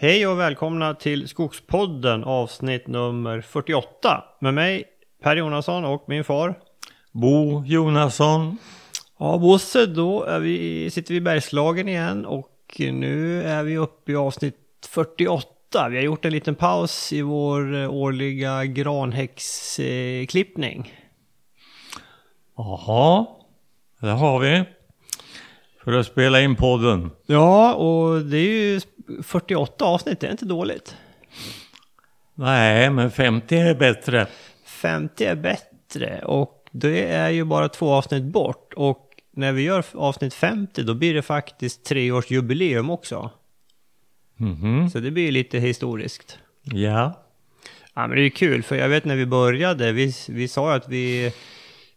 Hej och välkomna till Skogspodden avsnitt nummer 48 med mig Per Jonasson och min far Bo Jonasson. Ja Bosse, då är vi, sitter vi i Bergslagen igen och nu är vi uppe i avsnitt 48. Vi har gjort en liten paus i vår årliga granhäcksklippning. Jaha, det har vi. För att spela in podden. Ja, och det är ju 48 avsnitt, det är inte dåligt. Nej, men 50 är bättre. 50 är bättre och det är ju bara två avsnitt bort. Och när vi gör avsnitt 50 då blir det faktiskt treårsjubileum också. Mhm. Så det blir lite historiskt. Ja. Ja men det är kul för jag vet när vi började, vi, vi sa att vi,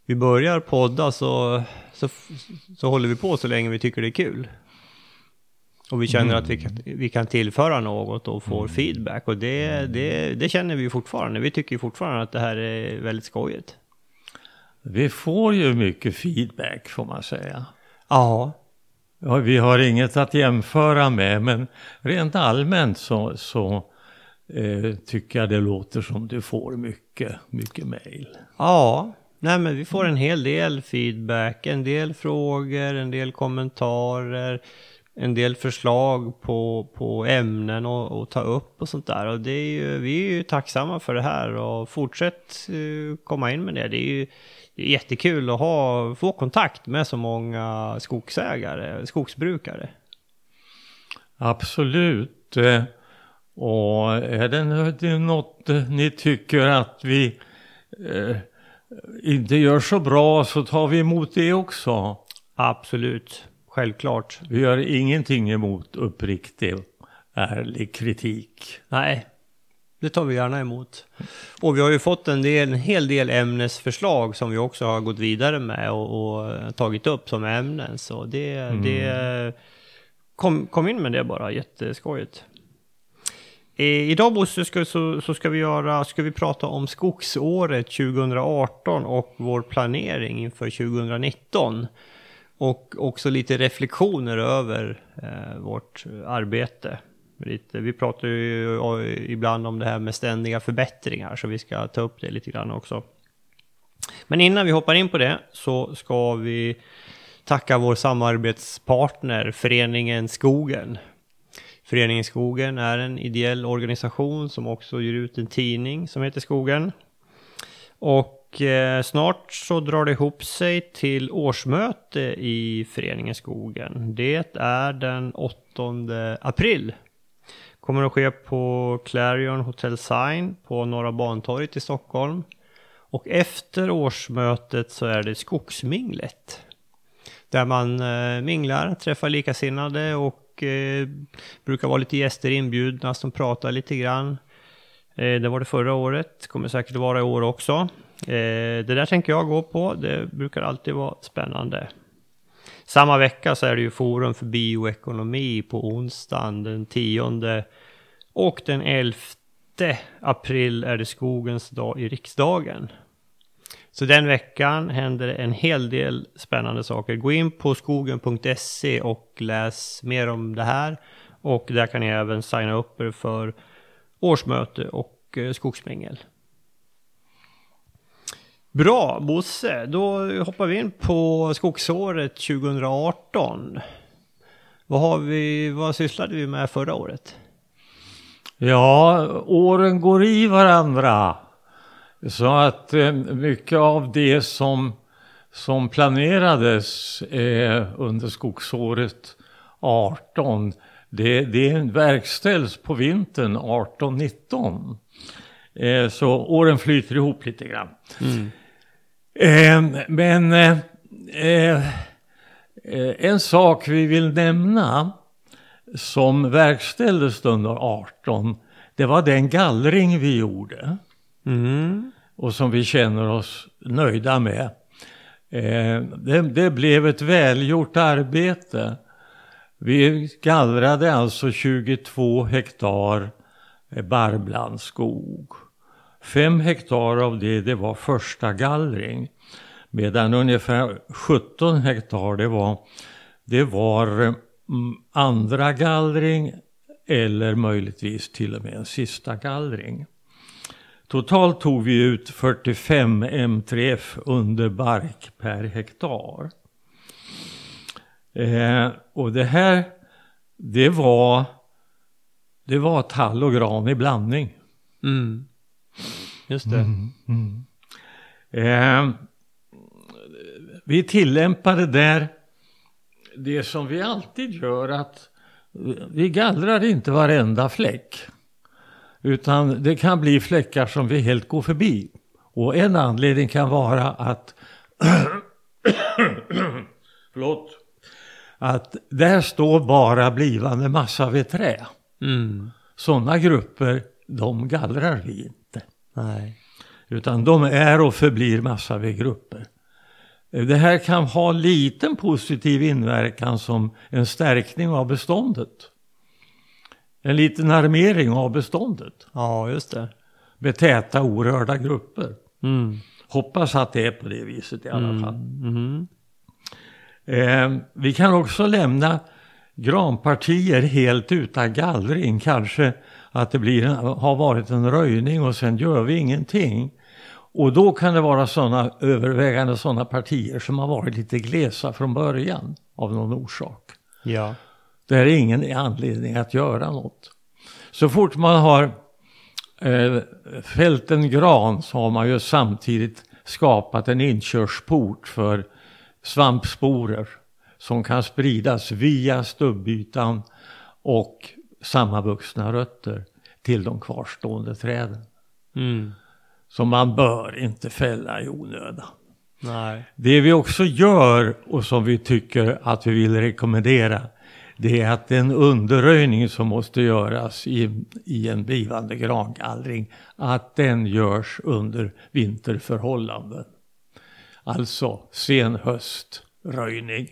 vi börjar podda så, så, så håller vi på så länge vi tycker det är kul. Och vi känner att vi kan, vi kan tillföra något och får feedback och det, det, det känner vi fortfarande. Vi tycker fortfarande att det här är väldigt skojigt. Vi får ju mycket feedback får man säga. Ja, Ja, vi har inget att jämföra med, men rent allmänt så, så eh, tycker jag det låter som du får mycket, mycket mejl. Ja, nej men vi får en hel del feedback, en del frågor, en del kommentarer, en del förslag på, på ämnen att ta upp och sånt där. Och det är ju, vi är ju tacksamma för det här och fortsätt eh, komma in med det. Det är ju det är jättekul att ha, få kontakt med så många skogsägare, skogsbrukare. Absolut. Och är det något ni tycker att vi eh, inte gör så bra så tar vi emot det också. Absolut, självklart. Vi gör ingenting emot uppriktig, ärlig kritik. Nej, det tar vi gärna emot. Och vi har ju fått en, del, en hel del ämnesförslag som vi också har gått vidare med och, och tagit upp som ämnen. Så det, det kom, kom in med det bara, jätteskojigt. Idag Bosse ska, så, så ska, vi göra, ska vi prata om skogsåret 2018 och vår planering inför 2019. Och också lite reflektioner över eh, vårt arbete. Lite, vi pratar ju ibland om det här med ständiga förbättringar, så vi ska ta upp det lite grann också. Men innan vi hoppar in på det så ska vi tacka vår samarbetspartner Föreningen Skogen. Föreningen Skogen är en ideell organisation som också ger ut en tidning som heter Skogen. Och eh, snart så drar det ihop sig till årsmöte i Föreningen Skogen. Det är den 8 april. Kommer att ske på Clarion Hotel Sign på Norra Bantorget i Stockholm. Och efter årsmötet så är det Skogsminglet. Där man eh, minglar, träffar likasinnade och eh, brukar vara lite gäster inbjudna som pratar lite grann. Eh, det var det förra året, kommer säkert vara i år också. Eh, det där tänker jag gå på, det brukar alltid vara spännande. Samma vecka så är det ju Forum för bioekonomi på onsdagen den 10 och den 11 april är det Skogens dag i riksdagen. Så den veckan händer det en hel del spännande saker. Gå in på skogen.se och läs mer om det här. Och där kan ni även signa upp er för årsmöte och eh, skogsmängel. skogsmingel. Bra, Bosse. Då hoppar vi in på skogsåret 2018. Vad, har vi, vad sysslade vi med förra året? Ja, åren går i varandra. Så att eh, mycket av det som, som planerades eh, under skogsåret 18 det, det verkställs på vintern 18-19. Eh, så åren flyter ihop lite grann. Eh, men eh, eh, eh, en sak vi vill nämna som verkställdes under 18 det var den gallring vi gjorde Mm. och som vi känner oss nöjda med. Eh, det, det blev ett välgjort arbete. Vi gallrade alltså 22 hektar barrblandskog. Fem hektar av det, det var första gallring. Medan ungefär 17 hektar det var, det var mm, andra gallring eller möjligtvis till och med en sista gallring. Totalt tog vi ut 45 M3F under bark per hektar. Eh, och det här, det var, det var tall och gran i blandning. Mm. Just det. Mm. Eh, vi tillämpade där det som vi alltid gör att vi gallrar inte varenda fläck. Utan det kan bli fläckar som vi helt går förbi. Och en anledning kan vara att Förlåt. Att där står bara blivande massa vid trä. Mm. Sådana grupper, de gallrar vi inte. Nej. Utan de är och förblir massa vid grupper. Det här kan ha liten positiv inverkan som en stärkning av beståndet. En liten armering av beståndet. Ja, just det. Med täta orörda grupper. Mm. Hoppas att det är på det viset i alla fall. Mm. Eh, vi kan också lämna granpartier helt utan gallring. Kanske att det blir, har varit en röjning och sen gör vi ingenting. Och då kan det vara sådana övervägande sådana partier som har varit lite glesa från början av någon orsak. Ja. Det är ingen anledning att göra något. Så fort man har eh, fällt en gran så har man ju samtidigt skapat en inkörsport för svampsporer som kan spridas via stubbytan och sammanvuxna rötter till de kvarstående träden. Mm. Så man bör inte fälla i onödan. Nej. Det vi också gör och som vi tycker att vi vill rekommendera det är att den underröjning som måste göras i, i en blivande grangallring att den görs under vinterförhållanden. Alltså sen höströjning.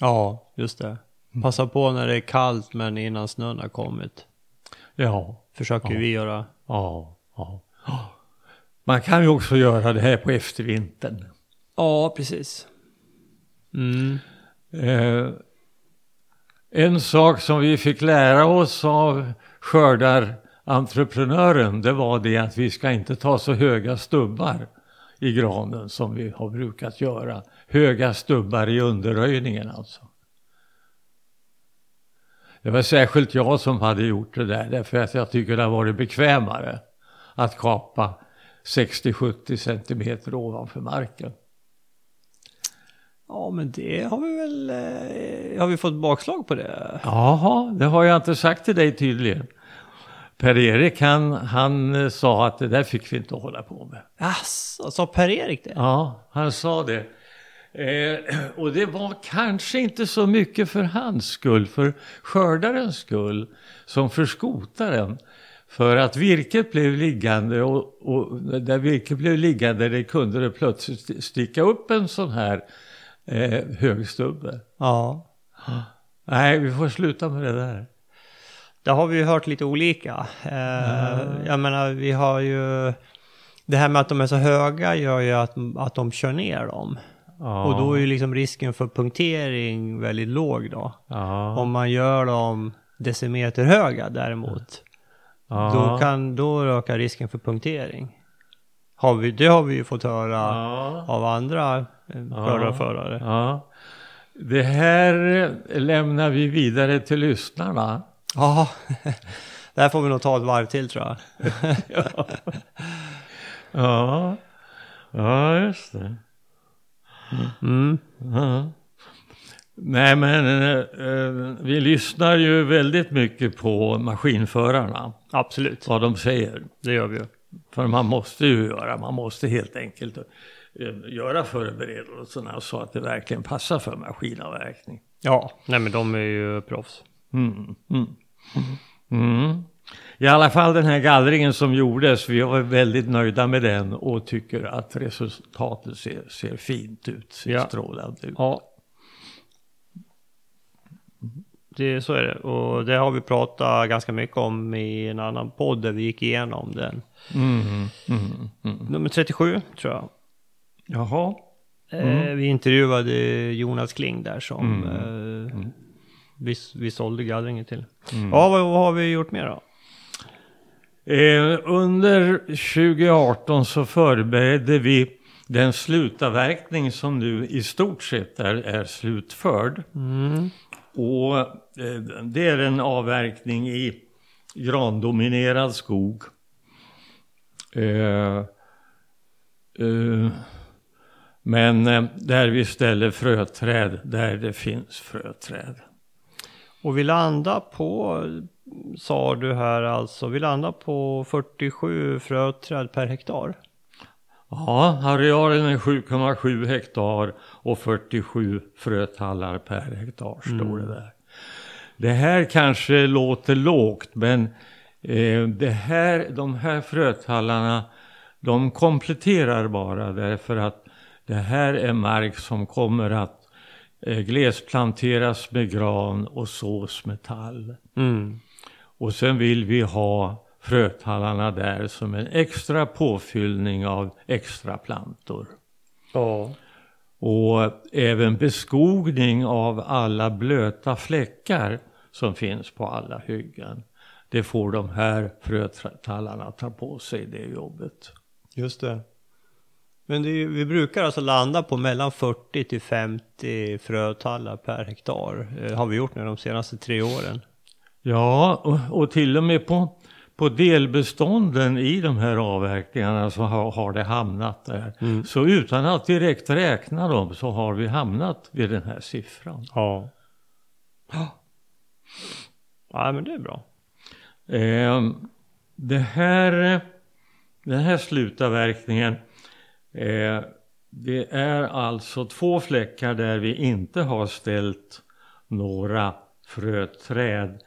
Ja, just det. Passa på när det är kallt men innan snön har kommit. Ja, Försöker Ja. vi göra. ja, ja. Man kan ju också göra det här på eftervintern. Ja, precis. Mm. Eh, en sak som vi fick lära oss av skördarentreprenören det var det att vi ska inte ta så höga stubbar i granen som vi har brukat göra. Höga stubbar i underröjningen alltså. Det var särskilt jag som hade gjort det där därför att jag tycker det har varit bekvämare att kapa 60-70 centimeter ovanför marken. Ja, men det har vi väl... Eh, har vi fått bakslag på det? Jaha, det har jag inte sagt till dig tydligen. Per-Erik han, han eh, sa att det där fick vi inte hålla på med. Jaså, sa Per-Erik det? Ja, han sa det. Eh, och det var kanske inte så mycket för hans skull, för skördarens skull, som för skotaren. För att virket blev liggande och, och där virket blev liggande det kunde det plötsligt sticka upp en sån här eh, högstubbe. Ja. Nej, vi får sluta med det där. Där har vi ju hört lite olika. Eh, Jag menar, vi har ju... Det här med att de är så höga gör ju att, att de kör ner dem. Ja. Och då är ju liksom risken för punktering väldigt låg då. Ja. Om man gör dem decimeter höga däremot, Ja. då, kan, då ökar risken för punktering. Har vi, det har vi ju fått höra Ja. av andra eh, skördarförare. Ja. Det här lämnar vi vidare till lyssnarna. Ja, här får vi nog ta ett varv till tror jag. Ja, ja just det. Mm. Ja. Nej men eh, vi lyssnar ju väldigt mycket på maskinförarna. Absolut, Vad de säger. det gör vi ju. För man måste ju göra, man måste helt enkelt eh, göra förberedelserna så att det verkligen passar för maskinavverkning. Ja, nej men de är ju proffs. Mm. Mm. Mm. I alla fall den här gallringen som gjordes, vi var väldigt nöjda med den och tycker att resultatet ser, ser fint ut, ser Ja. strålande ut. Ja. Det, så är det. Och det har vi pratat ganska mycket om i en annan podd där vi gick igenom den. Mm. Mm. Mm. Nummer 37 tror jag. Jaha. Eh, vi intervjuade Jonas Kling där som Mm. eh, vi, vi sålde gallringen till. Ja, vad, vad har vi gjort mer då? Eh, under 2018 så förberedde vi den slutavverkning som nu i stort sett är, är slutförd. Och eh, det är en avverkning i grandominerad skog. Eh, eh, men eh, där vi ställer fröträd där det finns fröträd. Och vi landar på, sa du här alltså, vi landar på 47 fröträd per hektar. Ja, arealen är 7,7 hektar och 47 frötallar per hektar står det där. Det här kanske låter lågt men eh, det här, de här frötallarna de kompletterar bara därför att det här är mark som kommer att eh, glesplanteras med gran och sås med tall. Mm. Och sen vill vi ha frötallarna där som en extra påfyllning av extra plantor. Ja. Och även beskogning av alla blöta fläckar som finns på alla hyggen. Det får de här frötallarna ta på sig det jobbet. Just det. Men det är, vi brukar alltså landa på mellan 40 till 50 frötallar per hektar. Eh, har vi gjort nu de senaste tre åren. Ja, och, och till och med på, på delbestånden i de här avverkningarna så har, har det hamnat där. Så utan att direkt räkna dem så har vi hamnat vid den här siffran. Ja. Ja, men det är bra. Eh, det här, den här slutavverkningen, eh, det är alltså två fläckar där vi inte har ställt några fröträd.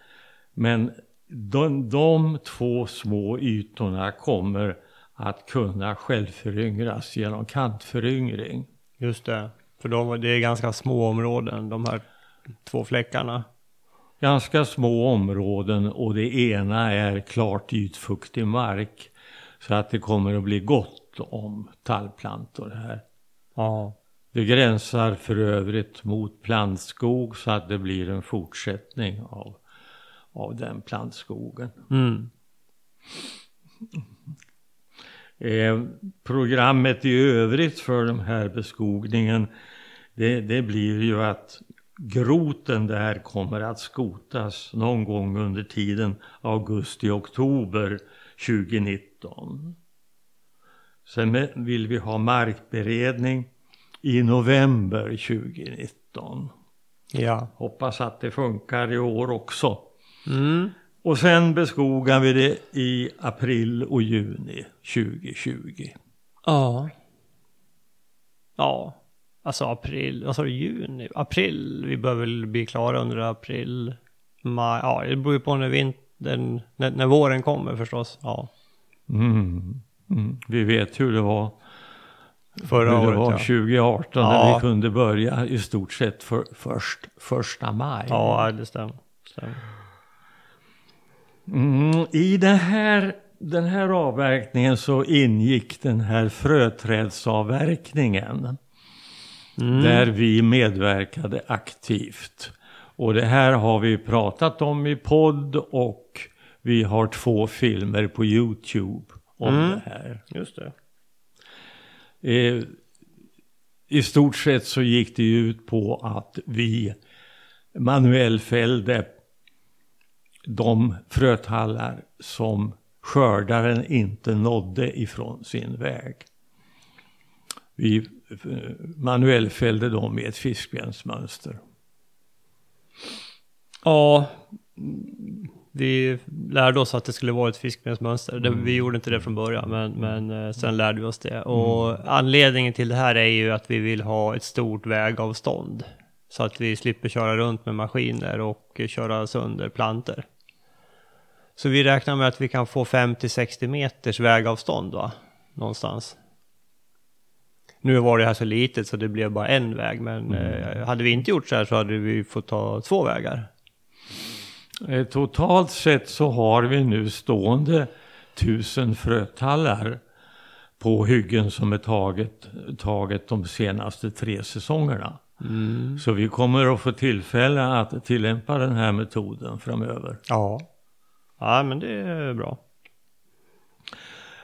Men de, de två små ytorna kommer att kunna självföryngras genom kantföryngring. Just det. För de, det är ganska små områden, de här två fläckarna. ganska små områden och det ena är klart ytfuktig mark. Så att det kommer att bli gott om tallplantor här. Ja. Det gränsar för övrigt mot plantskog så att det blir en fortsättning av, av den plantskogen. Mm. Eh, programmet i övrigt för den här beskogningen det, det blir ju att groten där kommer att skotas någon gång under tiden augusti-oktober 2019. Sen vill vi ha markberedning i november 2019. Ja. Hoppas att det funkar i år också. Mm. Och sen beskogar vi det i april och juni 2020. Ja. Ja. Alltså april, vad sa du, juni? April, vi bör väl bli klara under april, maj, ja det beror ju på när vintern, när, när våren kommer förstås. Ja. Mm. Mm. Vi vet hur det var, Förra hur det året var ja. 2018 när Ja. vi kunde börja i stort sett för, först första maj. Ja, det stämmer. stämmer. Mm, I det här, den här avverkningen så ingick den här fröträdsavverkningen. Där vi medverkade aktivt. Och det här har vi pratat om i podd och vi har två filmer på Youtube om det här. Just det. Eh, I stort sett så gick det ut på att vi manuellfällde de frötallar som skördaren inte nådde ifrån sin väg. Vi eh, manuellfällde dem i ett fiskbensmönster. Ja, vi lärde oss att det skulle vara ett fiskbensmönster. Det, vi gjorde inte det från början, men, men eh, sen lärde vi oss det. Och anledningen till det här är ju att vi vill ha ett stort vägavstånd. Så att vi slipper köra runt med maskiner och köra sönder planter. Så vi räknar med att vi kan få 50-60 meters vägavstånd va? Någonstans. Nu var det här så litet så det blev bara en väg, men eh, hade vi inte gjort så här så hade vi fått ta två vägar. Eh, Totalt sett så har vi nu stående tusen frötallar på hyggen som är taget, taget de senaste tre säsongerna. Mm. Så vi kommer att få tillfälle att tillämpa den här metoden framöver. Ja. Ja, men det är bra.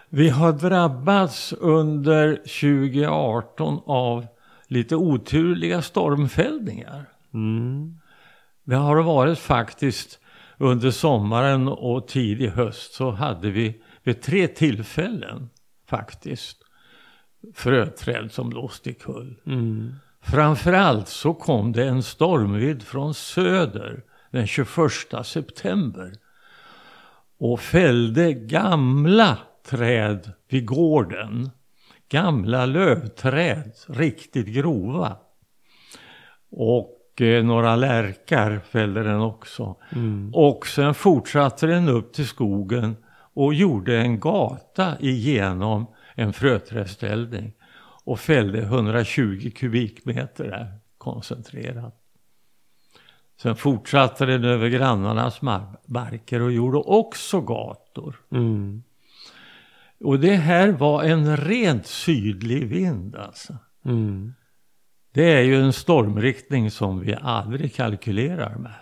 Vi har drabbats under 2018 av lite oturliga stormfällningar. Mm. Det har varit faktiskt under sommaren och tidig höst så hade vi vid tre tillfällen faktiskt fröträd som blåste kull. Mm. Framförallt så kom det en stormvind från söder den 21 september och fällde gamla träd vid gården. Gamla lövträd, riktigt grova. Och eh, några lärkar fällde den också. Mm. Och sen fortsatte den upp till skogen och gjorde en gata igenom en fröträdställning och fällde 120 kubikmeter där koncentrerat. Sen fortsatte den över grannarnas marker och gjorde också gator. Mm. Och det här var en rent sydlig vind alltså. Mm. Det är ju en stormriktning som vi aldrig kalkylerar med.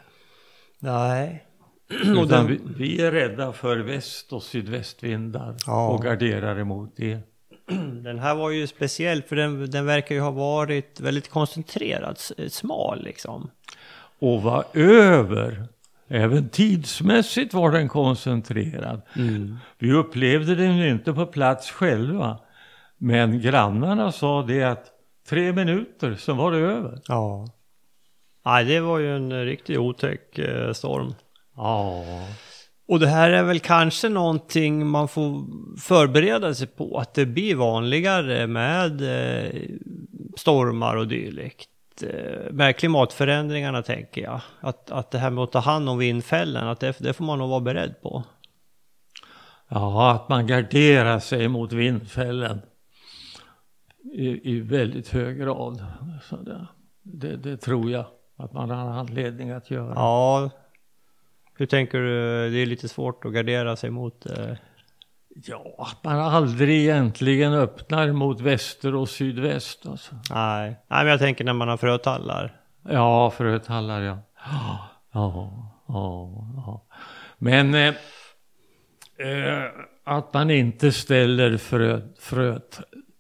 Nej. Utan vi, vi är rädda för väst och sydvästvindar Ja. och garderar emot det. Den här var ju speciell för den, den verkar ju ha varit väldigt koncentrerad, s- smal liksom. Och var över, även tidsmässigt var den koncentrerad. Mm. Vi upplevde den inte på plats själva. Men grannarna sa det att tre minuter, så var det över. Ja. Nej, det var ju en riktigt otäck eh, storm. Ja. Och det här är väl kanske någonting man får förbereda sig på. Att det blir vanligare med eh, stormar och dylikt. Eh, med klimatförändringarna tänker jag. Att, att det här med att ta hand om vindfällen, att det, det får man nog vara beredd på. Ja, att man garderar sig mot vindfällen i, i väldigt hög grad. Så det, det, det tror jag att man har anledning att göra. Ja. Hur tänker du? Det är lite svårt att gardera sig mot. Eh, Ja, att man aldrig egentligen öppnar mot väster och sydväst. Alltså. nej. nej, men jag tänker när man har frötallar. Ja, frötallar ja. Ja, ja, ja. Men eh, eh, att man inte ställer frö,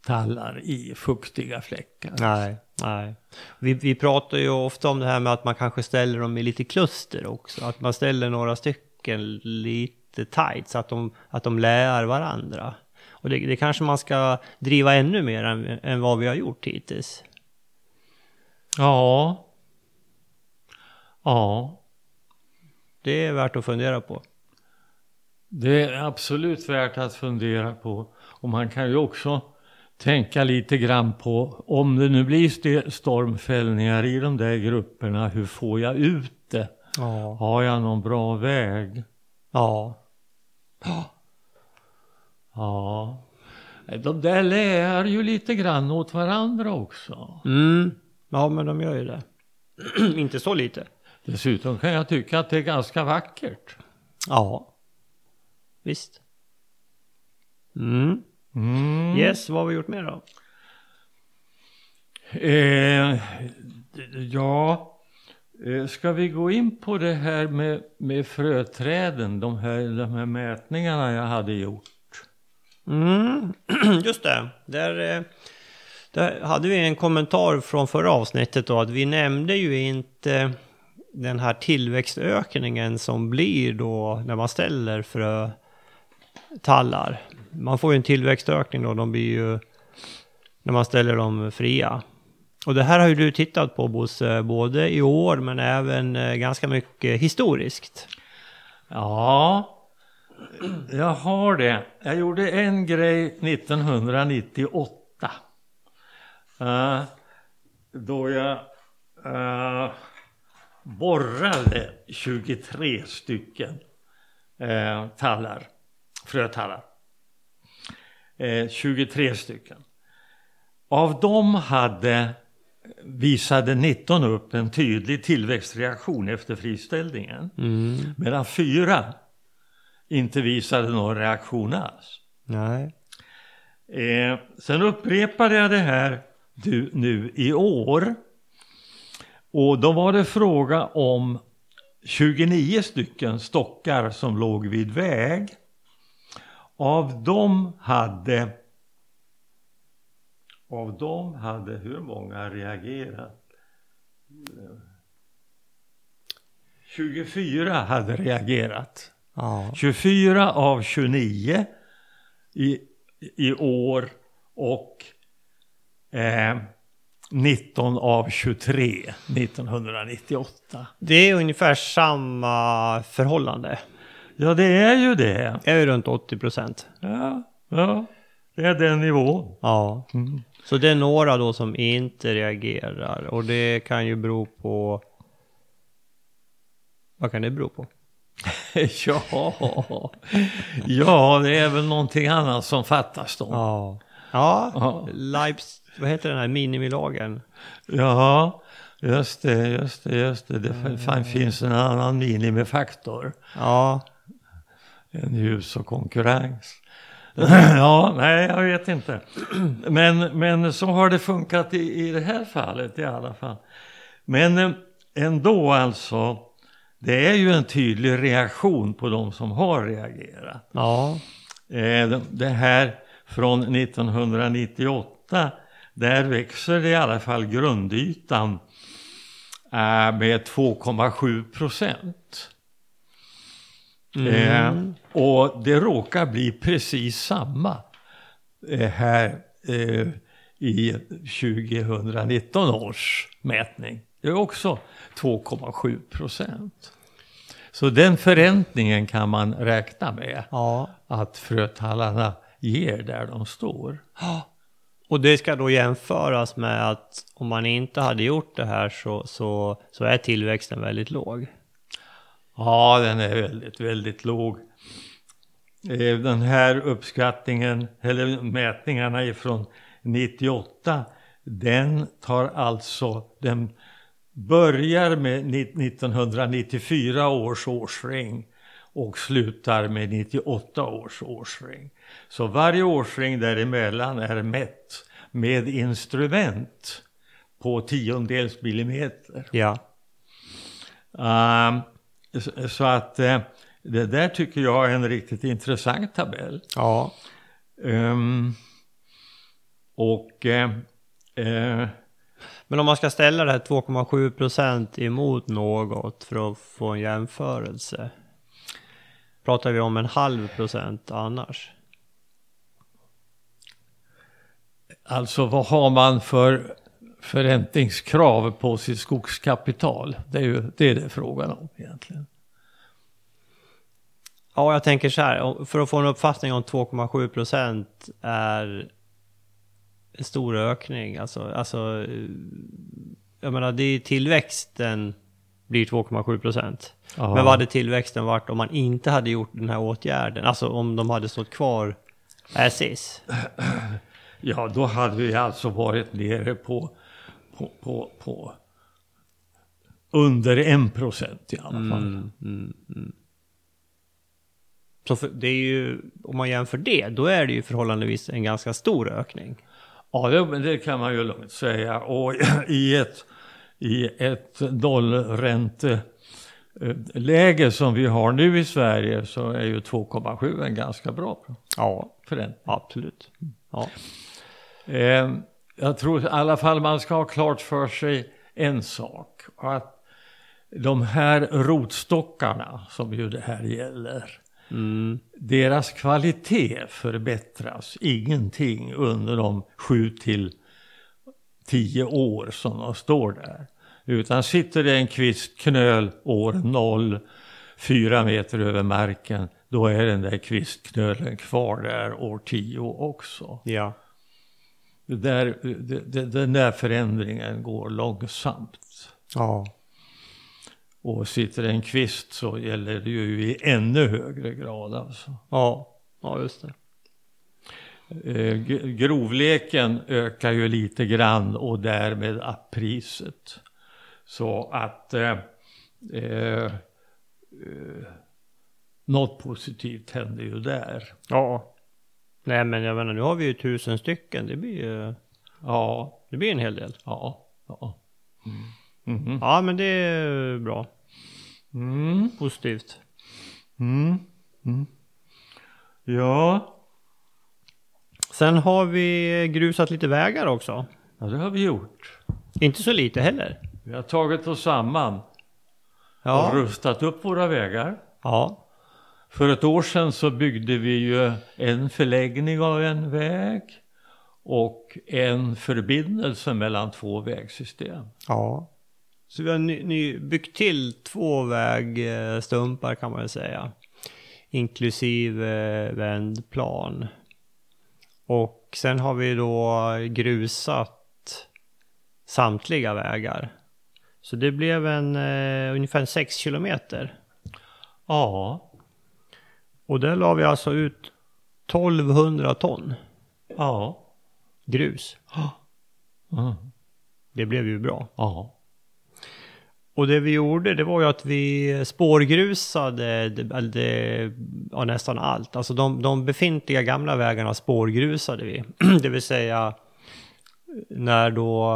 frötallar i fuktiga fläckar. Nej, nej. Vi, vi pratar ju ofta om det här med att man kanske ställer dem i lite kluster också. Att man ställer några stycken lite tight så att de, att de lär varandra. Och det, det kanske man ska driva ännu mer än, än vad vi har gjort hittills. Ja. Ja, Det är värt att fundera på. det är absolut värt att fundera på. Och man kan ju också tänka lite grann på om det nu blir st- stormfällningar i de där grupperna, hur får jag ut det? Ja. Har jag någon bra väg? Ja. Ja. De där lär ju lite grann åt varandra också. Mm. Ja, men de gör ju det. Inte så lite. Dessutom kan jag tycka att det är ganska vackert. Ja. Visst. Mm. Mm. Yes, vad har vi gjort mer då? Eh, ja, eh, ska vi gå in på det här med, med fröträden, de här, de här mätningarna jag hade gjort? Mm, just det. Där, eh, där hade vi en kommentar från förra avsnittet då att vi nämnde ju inte den här tillväxtökningen som blir då när man ställer frötallar. Man får ju en tillväxtökning då, de blir ju när man ställer dem fria. Och det här har ju du tittat på Bosse, både i år men även eh, ganska mycket historiskt. Ja, jag har det. Jag gjorde en grej 1998. Uh, eh, då jag uh, borrade 23 stycken uh, tallar, frötallar. Eh, 23 stycken. Av dem hade visade 19 upp en tydlig tillväxtreaktion efter friställningen. Mm. Medan fyra inte visade någon reaktion alls. Nej. Eh, sen upprepade jag det här du, nu i år. Och då var det fråga om 29 stycken stockar som låg vid väg. Av dem hade av dem hade hur många reagerat? 24 hade reagerat. Ja. 24 av 29 i, i år och eh, 19 av 23 1998. Det är ungefär samma förhållande. Ja, det är ju det. Det är ju runt 80 procent. Ja, ja, det är den nivån. Ja. Mm. Så det är några då som inte reagerar och det kan ju bero på... Vad kan det bero på? ja, ja, det är väl någonting annat som fattas då. Ja. Ja, Ja. Lives, vad heter den här minimilagen? Ja, just det, just det, just det. Det fan finns en annan minimifaktor Ja, än ljus och konkurrens. ja, nej, jag vet inte. Men, men så har det funkat i, i det här fallet i alla fall. Men eh, ändå alltså, det är ju en tydlig reaktion på de som har reagerat. ja, Eh, det- här från 1998, där växer det i alla fall grundytan eh, med 2,7 procent. Eh, och det råkar bli precis samma eh, här eh, i 2019 års mätning. Det är också 2,7 procent. Så den förräntningen kan man räkna med ja. att frötallarna ger där de står. Och det ska då jämföras med att om man inte hade gjort det här så, så, så är tillväxten väldigt låg. Ja, den är väldigt, väldigt låg. Eh, Den här uppskattningen, eller mätningarna ifrån 98, den tar alltså, den börjar med ni- 1994 års årsring och slutar med 98 års årsring. Så varje årsring däremellan är mätt med instrument på tiondels millimeter. Ja, Ehm, så- att eh, det där tycker jag är en riktigt intressant tabell. ja, Ehm, och eh, Men om man ska ställa det här 2,7 procent emot något för att få en jämförelse. Pratar vi om en halv procent annars? alltså vad har man för förräntningskrav på sitt skogskapital? Det är ju det är det frågan om egentligen. Ja, jag tänker så här. För att få en uppfattning om 2,7 procent är en stor ökning. Alltså, alltså, jag menar, det är tillväxten blir 2,7 procent. Men vad hade tillväxten varit om man inte hade gjort den här åtgärden? Alltså om de hade stått kvar as is. Ja, då hade vi alltså varit nere på, på, på, på under en procent i alla fall. Mm, Så för, det är ju, om man jämför det, då är det ju förhållandevis en ganska stor ökning. Ja, det, men det kan man ju lugnt säga. Och i ett, i ett nollränteläge som vi har nu i Sverige så är ju 2,7 en ganska bra Ja, förräntning. absolut. Ja. Eh, jag tror i alla fall man ska ha klart för sig en sak. Att de här rotstockarna som ju det här gäller. Mm. Deras kvalitet förbättras ingenting under de sju till tio år som de står där. Utan sitter det en kvistknöl år noll, fyra meter över marken, då är den där kvistknölen kvar där år tio också. Ja. Det där, det, det, den där förändringen går långsamt. Ja. Och sitter en kvist så gäller det ju i ännu högre grad alltså. Ja. Ja, just det. Eh, grovleken ökar ju lite grann och därmed appriset. Så att eh, eh, eh, något positivt händer ju där. Ja. Nej, men jag menar, nu har vi ju tusen stycken. Det blir ju, Ja, det blir en hel del. ja, ja. Mhm. Ja, men det är bra. Mm. Positivt. Mm. Mm. Ja, Sen har vi grusat lite vägar också. ja, det har vi gjort. Inte så lite heller. Vi har tagit oss samman och Ja. rustat upp våra vägar. Ja. För ett år sedan så byggde vi ju en förläggning av en väg och en förbindelse mellan två vägsystem. Ja. Så vi har ny, ny, byggt till två vägstumpar kan man väl säga. Inklusive vändplan. Och sen har vi då grusat samtliga vägar. Så det blev en eh, ungefär 6 kilometer. Ja, Och där la vi alltså ut 1200 ton ja, grus. mm, Det blev ju bra. ja. Och det vi gjorde det var ju att vi spårgrusade det, det, ja, nästan allt. Alltså de, de befintliga gamla vägarna spårgrusade vi. det vill säga när då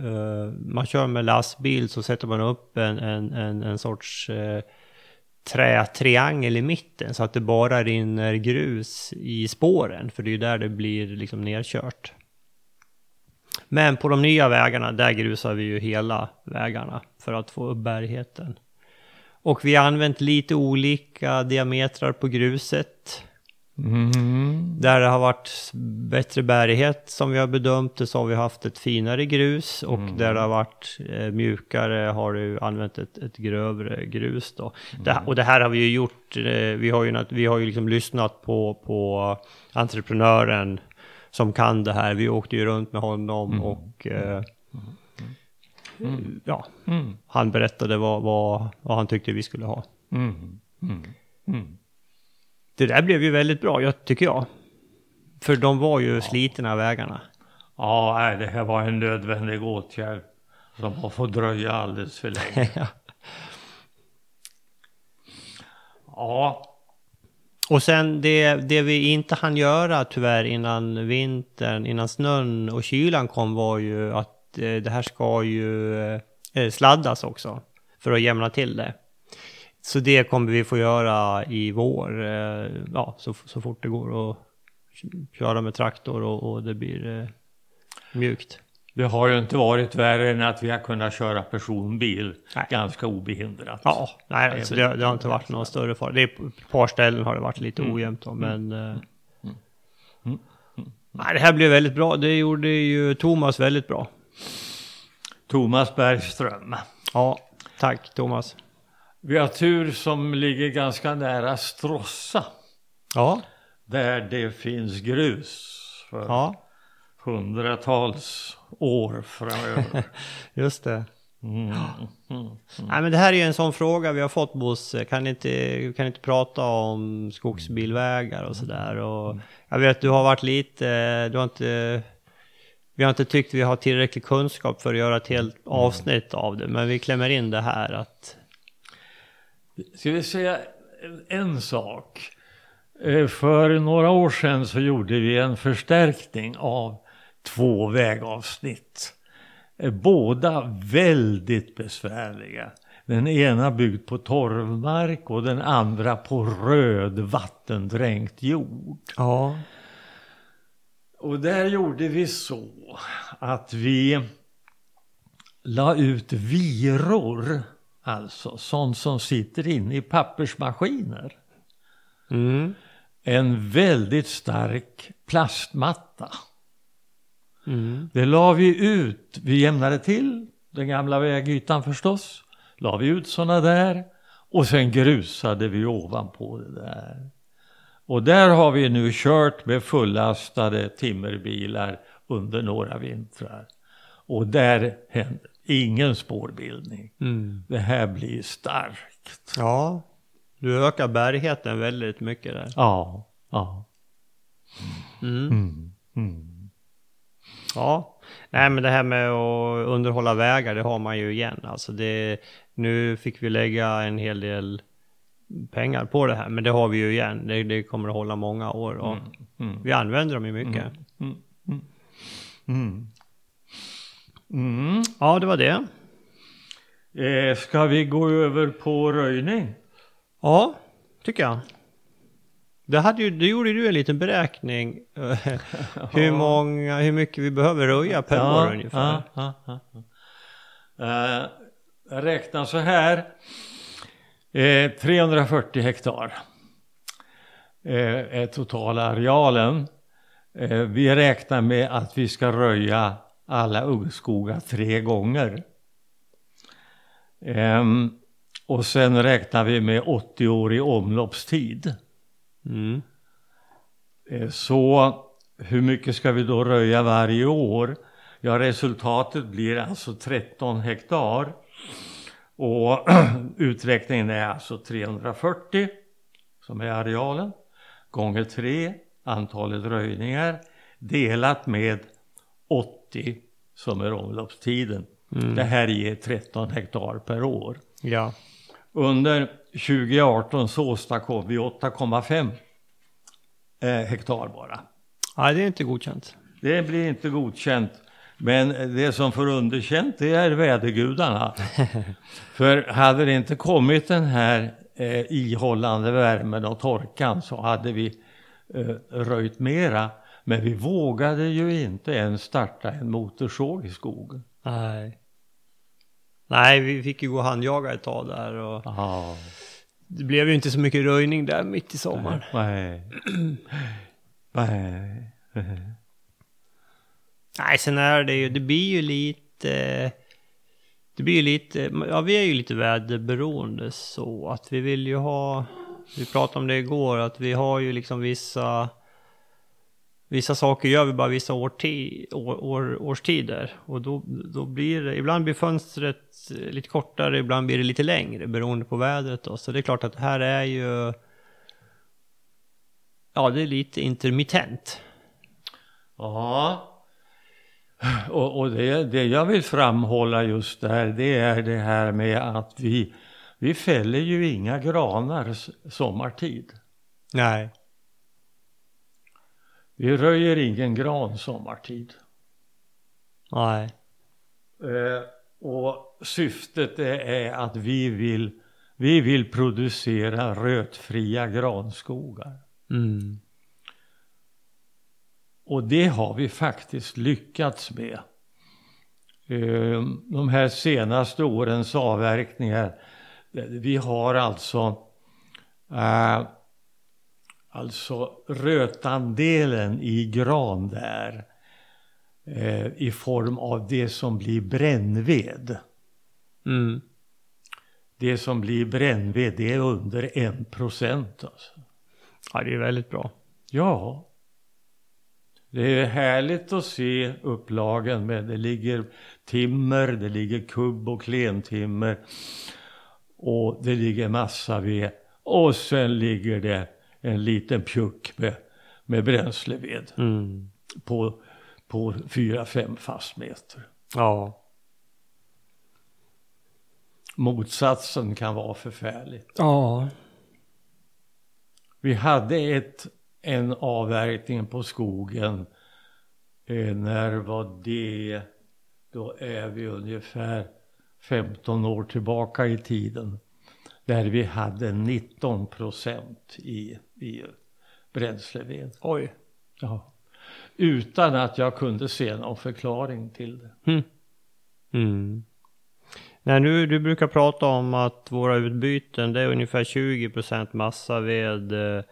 eh, man kör med lastbil så sätter man upp en, en, en, en sorts eh, trätriangel i mitten så att det bara rinner grus i spåren. För det är ju där det blir liksom nerkört. Men på de nya vägarna, där grusar vi ju hela vägarna för att få upp bärigheten. Och vi har använt lite olika diametrar på gruset. Mm. Där det har varit bättre bärighet som vi har bedömt det så har vi haft ett finare grus och där det har varit eh, mjukare har du använt ett, ett grövre grus då. Det, och det här har vi ju gjort, eh, vi har ju, vi har ju liksom lyssnat på, på entreprenören som kan det här. Vi åkte ju runt med honom och eh, ja, Mm. han berättade vad, vad, vad han tyckte vi skulle ha. Det där blev ju väldigt bra, jag, tycker jag. För de var ju slitna vägarna. Ja, det här var en nödvändig åtgärd som har fått dröja alldeles för länge. Ja, Och sen det, det vi inte hann göra tyvärr innan vintern, innan snön och kylan kom var ju att eh, det här ska ju eh, sladdas också. För att jämna till det. Så det kommer vi få göra i vår, eh, ja så, så fort det går att köra med traktor och, och det blir eh, mjukt. det har ju inte varit värre än att vi har kunnat köra personbil Nej. ganska obehindrat. Ja, nej, alltså det, det har inte varit någon större fara. Det är på ett par ställen har det varit lite ojämnt då, men... eh, Nej, det här blev väldigt bra. Det gjorde ju Thomas väldigt bra. Thomas Bergström. Ja, tack Thomas. Vi har tur som ligger ganska nära Stråssa. Ja, Där det finns grus för ja, hundratals år framöver. just det. Mm. Mm. Nej, men det här är ju en sån fråga vi har fått Bosse. Kan inte, kan inte prata om skogsbilvägar och sådär. Och jag vet du har varit lite, du har inte, vi har inte tyckt vi har tillräcklig kunskap för att göra ett helt avsnitt av det. Men vi klämmer in det här att, Ska vi säga en, sak? Eh, För några år sedan så gjorde vi en förstärkning av två vägavsnitt. Eh, Båda väldigt besvärliga. Den ena byggd på torvmark och den andra på röd vattendränkt jord. ja, Och där gjorde vi så att vi la ut viror, alltså sånt som sitter inne i pappersmaskiner. mm, En väldigt stark plastmatta. mm, Det la vi ut, vi jämnade till den gamla vägytan förstås. La vi ut sådana där och sen grusade vi ovanpå det där. Och där har vi nu kört med fullastade timmerbilar under några vintrar. Och där händer ingen spårbildning. mm. Det här blir starkt. ja. Du ökar bärigheten väldigt mycket där. Ja, ja. Mm. Mm, mm. Ja, nej men det här med att underhålla vägar, det har man ju igen. Alltså det, nu fick vi lägga en hel del pengar på det här, men det har vi ju igen. Det, det kommer att hålla många år och mm. vi använder dem ju mycket. Mm. Ja, det var det. Eh, ska vi gå över på röjning? Ja, tycker jag. Det, hade ju, det gjorde du en liten beräkning. hur, många, hur mycket vi behöver röja per år ungefär. Ja, ja, ja. Uh, jag räknar så här. Eh, 340 hektar eh, är totala arealen. Eh, vi räknar med att vi ska röja alla ungskogar tre gånger. Ehm, och sen räknar vi med 80 år i omloppstid. Mm. Eh, så hur mycket ska vi då röja varje år? Ja, resultatet blir alltså 13 hektar. Och uträkningen är alltså 340 som är arealen gånger 3 antalet röjningar delat med 80 som är omloppstiden. Mm. Det här ger 13 hektar per år. Ja. Under 2018 så åstadkom vi 8,5 hektar bara. Nej, det är inte godkänt. Det blir inte godkänt. Men det som får underkänt det är vädergudarna. För hade det inte kommit den här eh, ihållande värmen och torkan så hade vi eh, röjt mera. Men vi vågade ju inte ens starta en motorsåg i skogen. Nej. Nej, vi fick ju gå och handjaga ett tag där och det blev ju inte så mycket röjning där mitt i sommaren. Nej. Nej. Nej, sen är det ju, det blir ju lite, det blir ju lite, ja vi är ju lite väderberoende så att vi vill ju ha, vi pratade om det igår, att vi har ju liksom vissa Vissa saker gör vi bara vissa årti, år, år, årstider. Och då, då blir det, ibland blir fönstret lite kortare, ibland blir det lite längre beroende på vädret. Då. Så det är klart att det här är ju... Ja, det är lite intermittent. Ja. Och, och det, det jag vill framhålla just där, det är det här med att vi, vi fäller ju inga granar sommartid. Nej. Vi röjer ingen gran sommartid. Nej. Eh, och syftet är att vi vill, vi vill producera rötfria granskogar. Mm. Och det har vi faktiskt lyckats med. Eh, de här senaste årens avverkningar, vi har alltså eh, Alltså rötandelen i gran där eh, i form av det som blir brännved. Mm. Det som blir brännved det är under en procent. Alltså. Ja, det är väldigt bra. Ja. Det är härligt att se upplagen med det ligger timmer, det ligger kubb och klentimmer och det ligger massa ved och sen ligger det en liten pjuck med, med bränsleved mm. på, på 4-5 fastmeter. Ja. Motsatsen kan vara förfärligt. Ja. Vi hade ett, en avverkning på skogen. Eh, när var det? Då är vi ungefär 15 år tillbaka i tiden. Där vi hade 19 procent i i bränsleved. Oj. Ja. Utan att jag kunde se någon förklaring till det. Mm. Mm. Nej, nu, du brukar prata om att våra utbyten det är ungefär 20% massaved. Eh,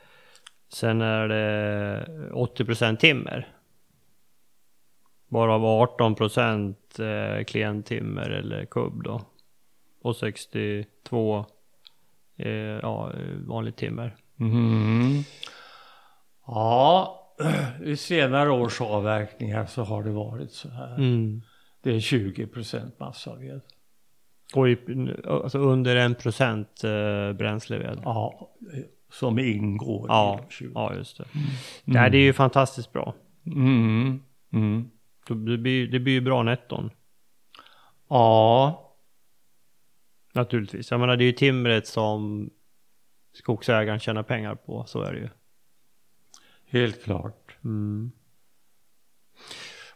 sen är det 80% timmer. Varav 18% eh, klientimmer eller kubb då. Och 62 eh, ja, vanligt timmer. Mm. Ja, i senare års avverkningar så har det varit så här. Mm. Det är 20 procent massaved. Och i, alltså under en procent eh, bränsleved? Ja, som ingår ja, i 20. Ja, just det. Mm. Nej, det är ju fantastiskt bra. Mm. Mm. Det blir, det blir ju bra netton. Ja. Naturligtvis. Jag menar, det är ju timret som skogsägaren tjänar pengar på, så är det ju. Helt klart. Mm.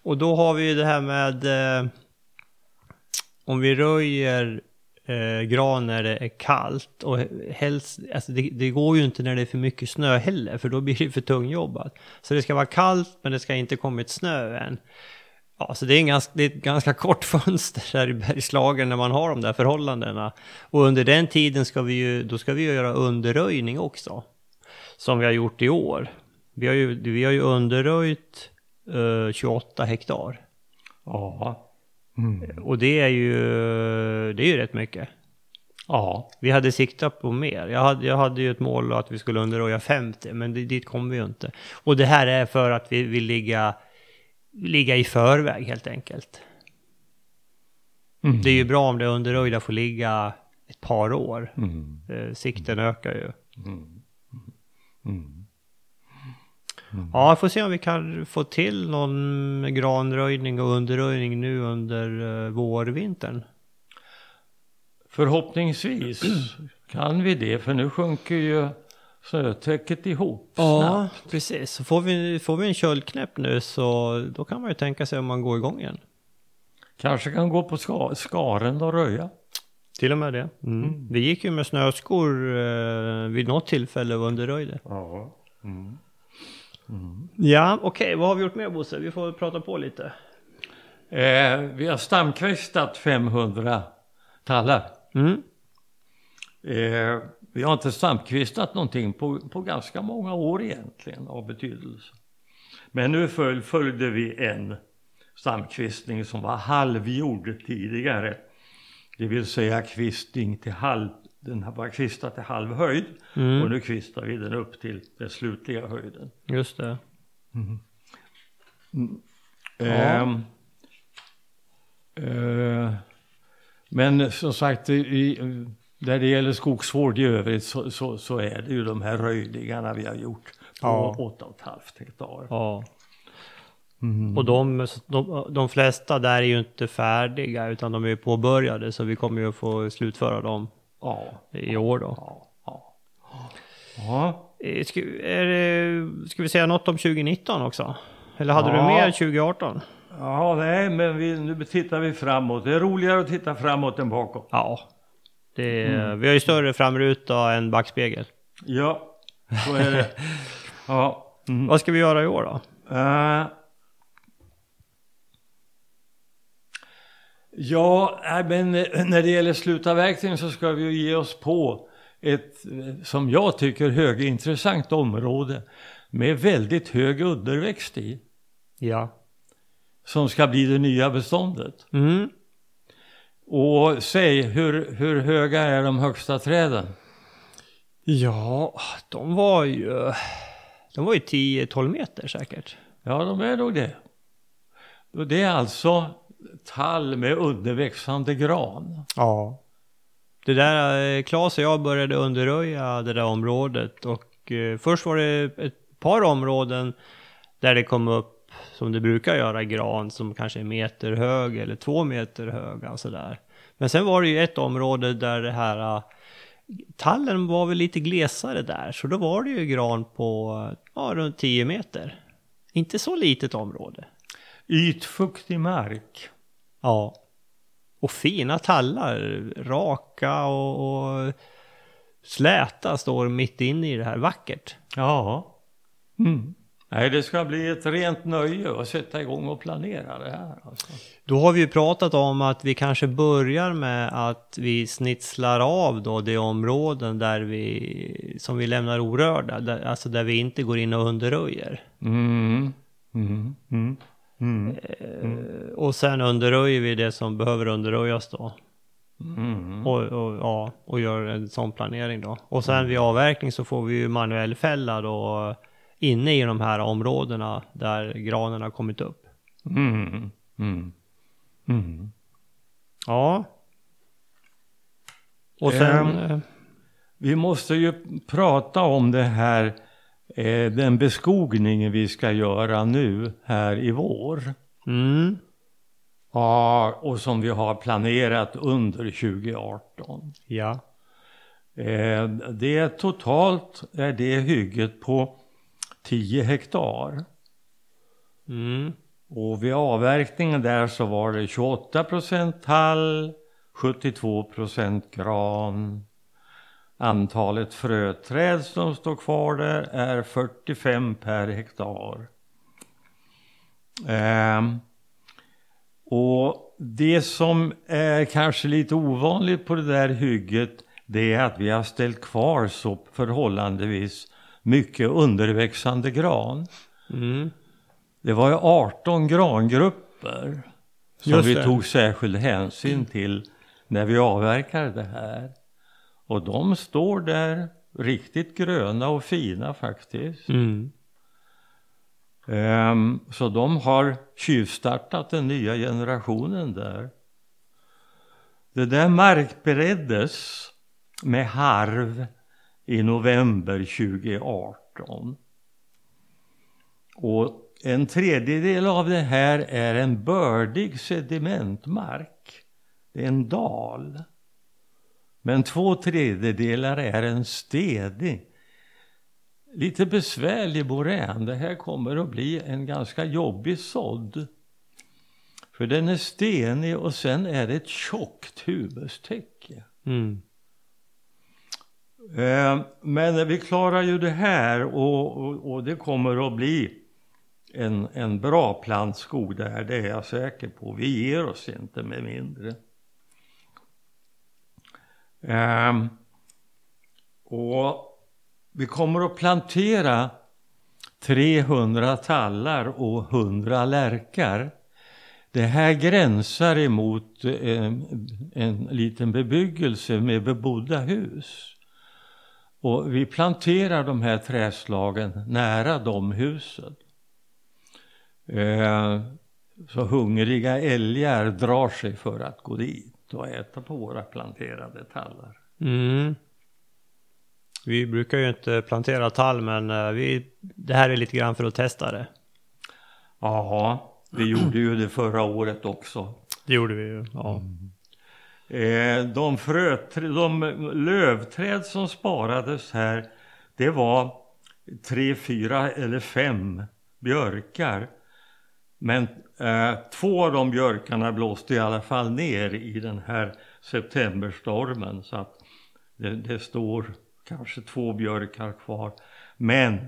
Och då har vi det här med eh, om vi röjer eh, gran när det är kallt och helst, alltså det, det, går ju inte när det är för mycket snö heller för då blir det för tungjobbat. Så det ska vara kallt men det ska inte kommit snö än. Ja, så det är, en ganska, det är ett ganska kort fönster där i Bergslagen när man har de där förhållandena. Och under den tiden ska vi ju, då ska vi ju göra underröjning också. Som vi har gjort i år. Vi har ju, vi har ju underröjt uh, 28 hektar. Ja. Mm. Och det är ju, det är ju rätt mycket. Ja. Vi hade siktat på mer. Jag hade, jag hade ju ett mål att vi skulle underröja 50, men det, dit kommer vi ju inte. Och det här är för att vi vill ligga, ligga i förväg helt enkelt. Mm. Det är ju bra om det underröjda får ligga ett par år. Mm. Eh, sikten ökar ju. Mm. mm. Mm. Ja, får se om vi kan få till någon granröjning och underröjning nu under uh, vårvintern. Förhoppningsvis kan vi det, för nu sjunker ju snötäcket ihop Ja, snabbt. precis. Så får vi, får vi en köldknäpp nu så då kan man ju tänka sig om man går igång igen. Kanske kan gå på ska, skaren och röja. Till och med det. Mm. Mm. Vi gick ju med snöskor eh, vid något tillfälle och underröjde. Ja. Mm. Mm. Ja, okej. Okay. Vad har vi gjort mer Bosse? Vi får prata på lite. Eh, vi har stamkvistat 500 tallar. Mm. Eh, vi har inte stamkvistat någonting på, på ganska många år egentligen av betydelse. Men nu följde vi en stamkvistning som var halvgjord tidigare. Det vill säga kvistning till halv, den var kvistad till halv höjd mm. och nu kvistar vi den upp till den slutliga höjden. Just det. Mm. Mm. Ja. Eh, eh, men som sagt, i, där det gäller skogsvård i övrigt så, så, så, är det ju de här röjningarna vi har gjort på ja. 8,5 hektar. Ja. Mm. Och de, de, de flesta där är ju inte färdiga utan de är påbörjade så vi kommer ju få slutföra dem ja. i år då. Ja. ja. ja. Eh, ska, det, ska, vi säga något om 2019 också? Eller hade du mer 2018? Ja, nej, men vi, nu tittar vi framåt. Det är roligare att titta framåt än bakåt. Ja, det, mm. vi har ju större framruta än backspegel. Ja, så är det. ja. Mm. Vad ska vi göra i år då? Uh, Ja, men när det gäller slutavverkning så ska vi ju ge oss på ett, som jag tycker, högintressant område med väldigt hög underväxt i. Ja. Som ska bli det nya beståndet. Mm. Och säg, hur, hur höga är de högsta träden? Ja, de var ju, de var ju 10-12 meter säkert. Ja, de är nog det. Det är alltså tall med underväxande gran. Ja. Det där, Claes och jag började underröja det där området och eh, först var det ett par områden där det kom upp som det brukar göra gran som kanske är meter hög eller två meter höga och sådär. Men sen var det ju ett område där det här eh, tallen var väl lite glesare där så då var det ju gran på ja, runt 10 meter. Inte så litet område. Ytfuktig mark. Ja. Och fina tallar, raka och, och släta står mitt inne i det här. Vackert. Ja. Mm. Nej, det ska bli ett rent nöje att sätta igång och planera det här. Alltså. Då har vi ju pratat om att vi kanske börjar med att vi snitslar av då de områden där vi, som vi lämnar orörda, där, alltså där vi inte går in och underröjer. Mm. Mm. Mm. Mm. Mm. Och sen underröjer vi det som behöver underröjas då. Mm. Och, och, ja, och gör en sån planering då. Och sen vid avverkning så får vi ju manuell fälla då inne i de här områdena där granen har kommit upp. Mm. Mm. Mm. Ja. Och sen... Um, vi måste ju prata om det här eh, den beskogning vi ska göra nu här i vår. Mm. Ja, och som vi har planerat under 2018. Ja. Eh, det totalt är det hygget på 10 hektar. Mm. Och vid avverkningen där så var det 28 procent tall, 72 procent gran. Antalet fröträd som står kvar där är 45 per hektar. Eh, och det som är kanske lite ovanligt på det där hygget det är att vi har ställt kvar så förhållandevis mycket underväxande gran. Mm. Det var ju 18 grangrupper som Just vi det. tog särskild hänsyn till när vi avverkade det här. Och de står där riktigt gröna och fina faktiskt. Mm. Ehm, så de har tjuvstartat den nya generationen där. Det där markbereddes med harv i november 2018. Och en tredjedel av det här är en bördig sedimentmark. Det är en dal. Men två tredjedelar är en stedig, lite besvärlig morän. Det här kommer att bli en ganska jobbig sådd. För den är stenig och sen är det ett tjockt humustäcke. Mm. Eh, men vi klarar ju det här och, och, och det kommer att bli en, en bra plantskog där, det är jag säker på. Vi ger oss inte med mindre. Eh, och vi kommer att plantera 300 tallar och 100 lärkar. Det här gränsar emot en, en liten bebyggelse med bebodda hus. Och vi planterar de här träslagen nära de husen. Eh, så hungriga älgar drar sig för att gå dit och äta på våra planterade tallar. Mm. Vi brukar ju inte plantera tall men eh, vi, det här är lite grann för att testa det. Ja, vi gjorde ju det förra året också. Det gjorde vi ju. Ja. Eh, de, frötr- de lövträd som sparades här, det var tre, fyra eller fem björkar. Men eh, två av de björkarna blåste i alla fall ner i den här septemberstormen. Så att det, det står kanske två björkar kvar. Men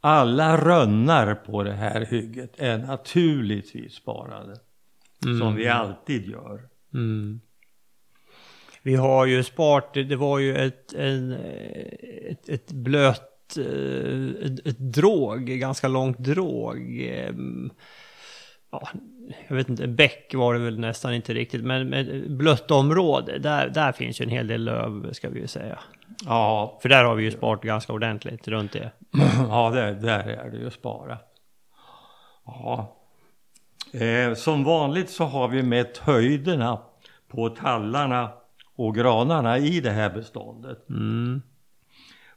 alla rönnar på det här hygget är naturligtvis sparade. Som vi alltid gör. Mm. Vi har ju sparat, det var ju ett, en, ett, ett blöt, eh, ett, ett drog, ganska långt drog. Ehm, Ja, jag vet inte, bäck var det väl nästan inte riktigt, men, men blött område, där, där finns ju en hel del löv ska vi ju säga. Ja, För där har vi ju sparat ganska ordentligt runt det. ja där, där är det ju spara. Ja. Eh, som vanligt så har vi mätt höjderna på tallarna och granarna i det här beståndet. Mm.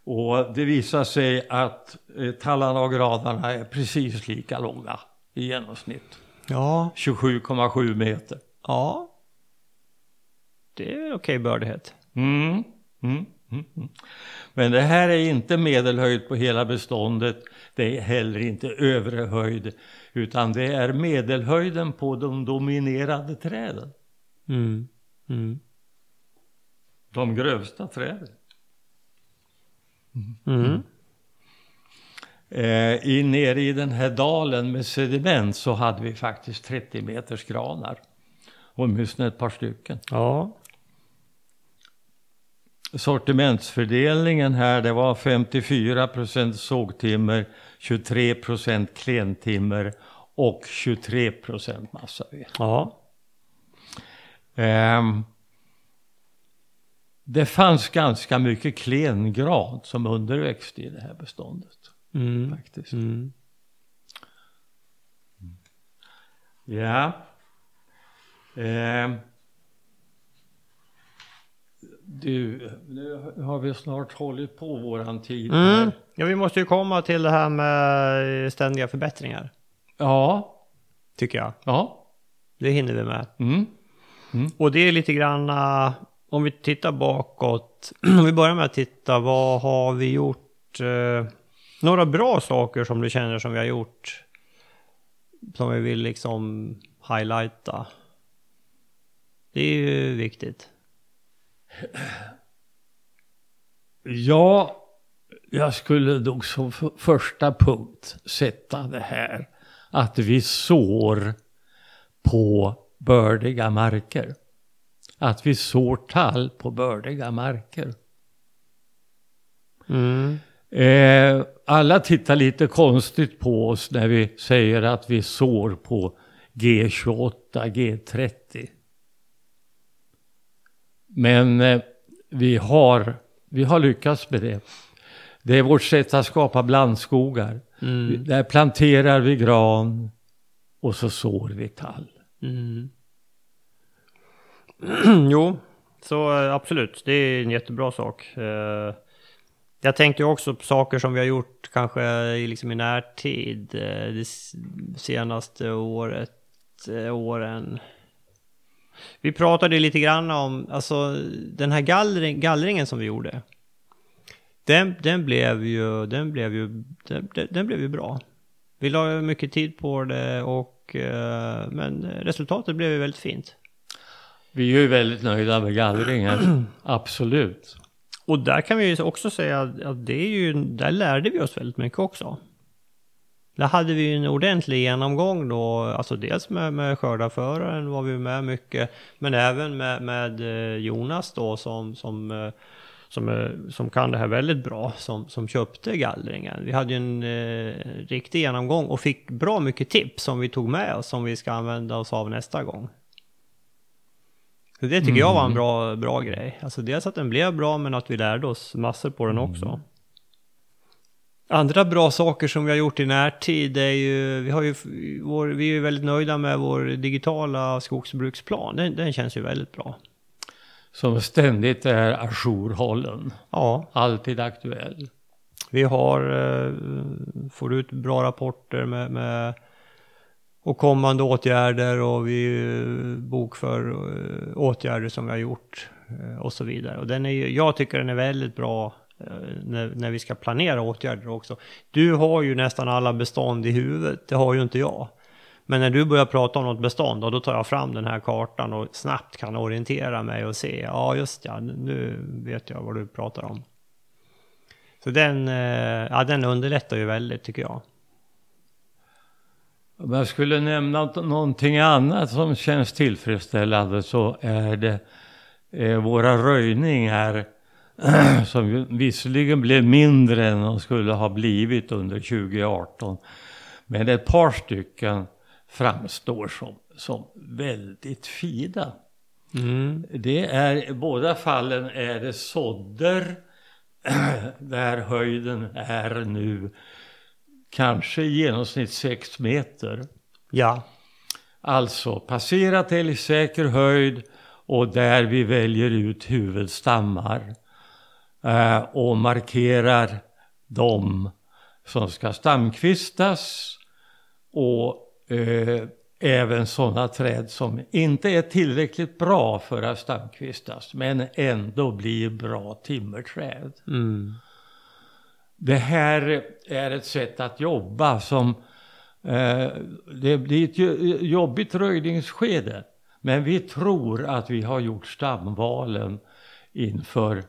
Och det visar sig att eh, tallarna och granarna är precis lika långa i genomsnitt. Ja, 27,7 meter. ja. Det är okej bördighet. Mm. Mm. Mm. mm. Men det här är inte medelhöjd på hela beståndet. Det är heller inte övre höjd. Utan det är medelhöjden på de dominerade träden. Mm. Mm. De grövsta träden. Mm. Eh, i, nere i den här dalen med sediment så hade vi faktiskt 30 meters granar. Åtminstone ett par stycken. Ja. Sortimentsfördelningen här det var 54 procent sågtimmer, 23 procent klentimmer och 23 procent massaved. Ja. Ehm, det fanns ganska mycket klengran som underväxt i det här beståndet. Mm. Faktiskt. Mm. Ja. Ehm. Du, nu har vi snart hållit på våran tid. Mm. Ja, vi måste ju komma till det här med ständiga förbättringar. Ja, Tycker jag. ja. Det hinner vi med. Mm. Och det är lite grann, eh, om vi tittar bakåt, om vi börjar med att titta, vad har vi gjort? Eh, några bra saker som du känner som vi har gjort, som vi vill liksom highlighta? Det är ju viktigt. Ja, jag skulle nog som första punkt sätta det här att vi sår på bördiga marker. Att vi sår tall på bördiga marker. Mm. Eh, alla tittar lite konstigt på oss när vi säger att vi sår på G28, G30. Men eh, vi, har, vi har lyckats med det. Det är vårt sätt att skapa blandskogar. Mm. Där planterar vi gran och så sår vi tall. Mm. jo, så eh, absolut. Det är en jättebra sak. Eh, jag tänkte också på saker som vi har gjort kanske i, liksom i närtid. Eh, det senaste året, åren. Vi pratade lite grann om, alltså den här gallring, gallringen som vi gjorde. Den, den blev ju, den blev ju, den, den, blev ju bra. Vi la mycket tid på det och, men resultatet blev ju väldigt fint. Vi är ju väldigt nöjda med gallringen, absolut. Och där kan vi ju också säga att det är ju, där lärde vi oss väldigt mycket också. Där hade vi ju en ordentlig genomgång då, alltså dels med, med skördarföraren var vi med mycket, men även med, med eh, Jonas då som, som, eh, som, eh, som kan det här väldigt bra, som, som köpte gallringen. Vi hade ju en eh, riktig genomgång och fick bra mycket tips som vi tog med oss, som vi ska använda oss av nästa gång. Så det tycker jag var en bra, bra grej. Alltså dels att den blev bra, men att vi lärde oss massor på den också. Andra bra saker som vi har gjort i närtid är ju, vi har ju, vår, vi är ju väldigt nöjda med vår digitala skogsbruksplan. Den, den känns ju väldigt bra. Som ständigt är ajourhållen, Ja, alltid aktuell. vi har, eh, får ut bra rapporter med, med och kommande åtgärder och vi eh, bokför eh, åtgärder som vi har gjort eh, och så vidare. Och den är ju, jag tycker den är väldigt bra när, när vi ska planera åtgärder också. Du har ju nästan alla bestånd i huvudet, det har ju inte jag. Men när du börjar prata om något bestånd, då tar jag fram den här kartan och snabbt kan orientera mig och se, ja just ja, nu vet jag vad du pratar om. Så den, ja, den underlättar ju väldigt tycker jag. Om jag skulle nämna någonting annat som känns tillfredsställande så är det eh, våra röjningar som visserligen blev mindre än de skulle ha blivit under 2018. Men ett par stycken framstår som, som väldigt fina. Mm. Det är, i båda fallen är det sådder där höjden är nu kanske i genomsnitt 6 meter. Ja. Alltså passerat älgsäker höjd och där vi väljer ut huvudstammar eh, och markerar de som ska stamkvistas och eh, även sådana träd som inte är tillräckligt bra för att stamkvistas men ändå blir bra timmerträd. Mm. Det här är ett sätt att jobba som eh, det blir ett jo- jobbigt röjningsskede. Men vi tror att vi har gjort stamvalen inför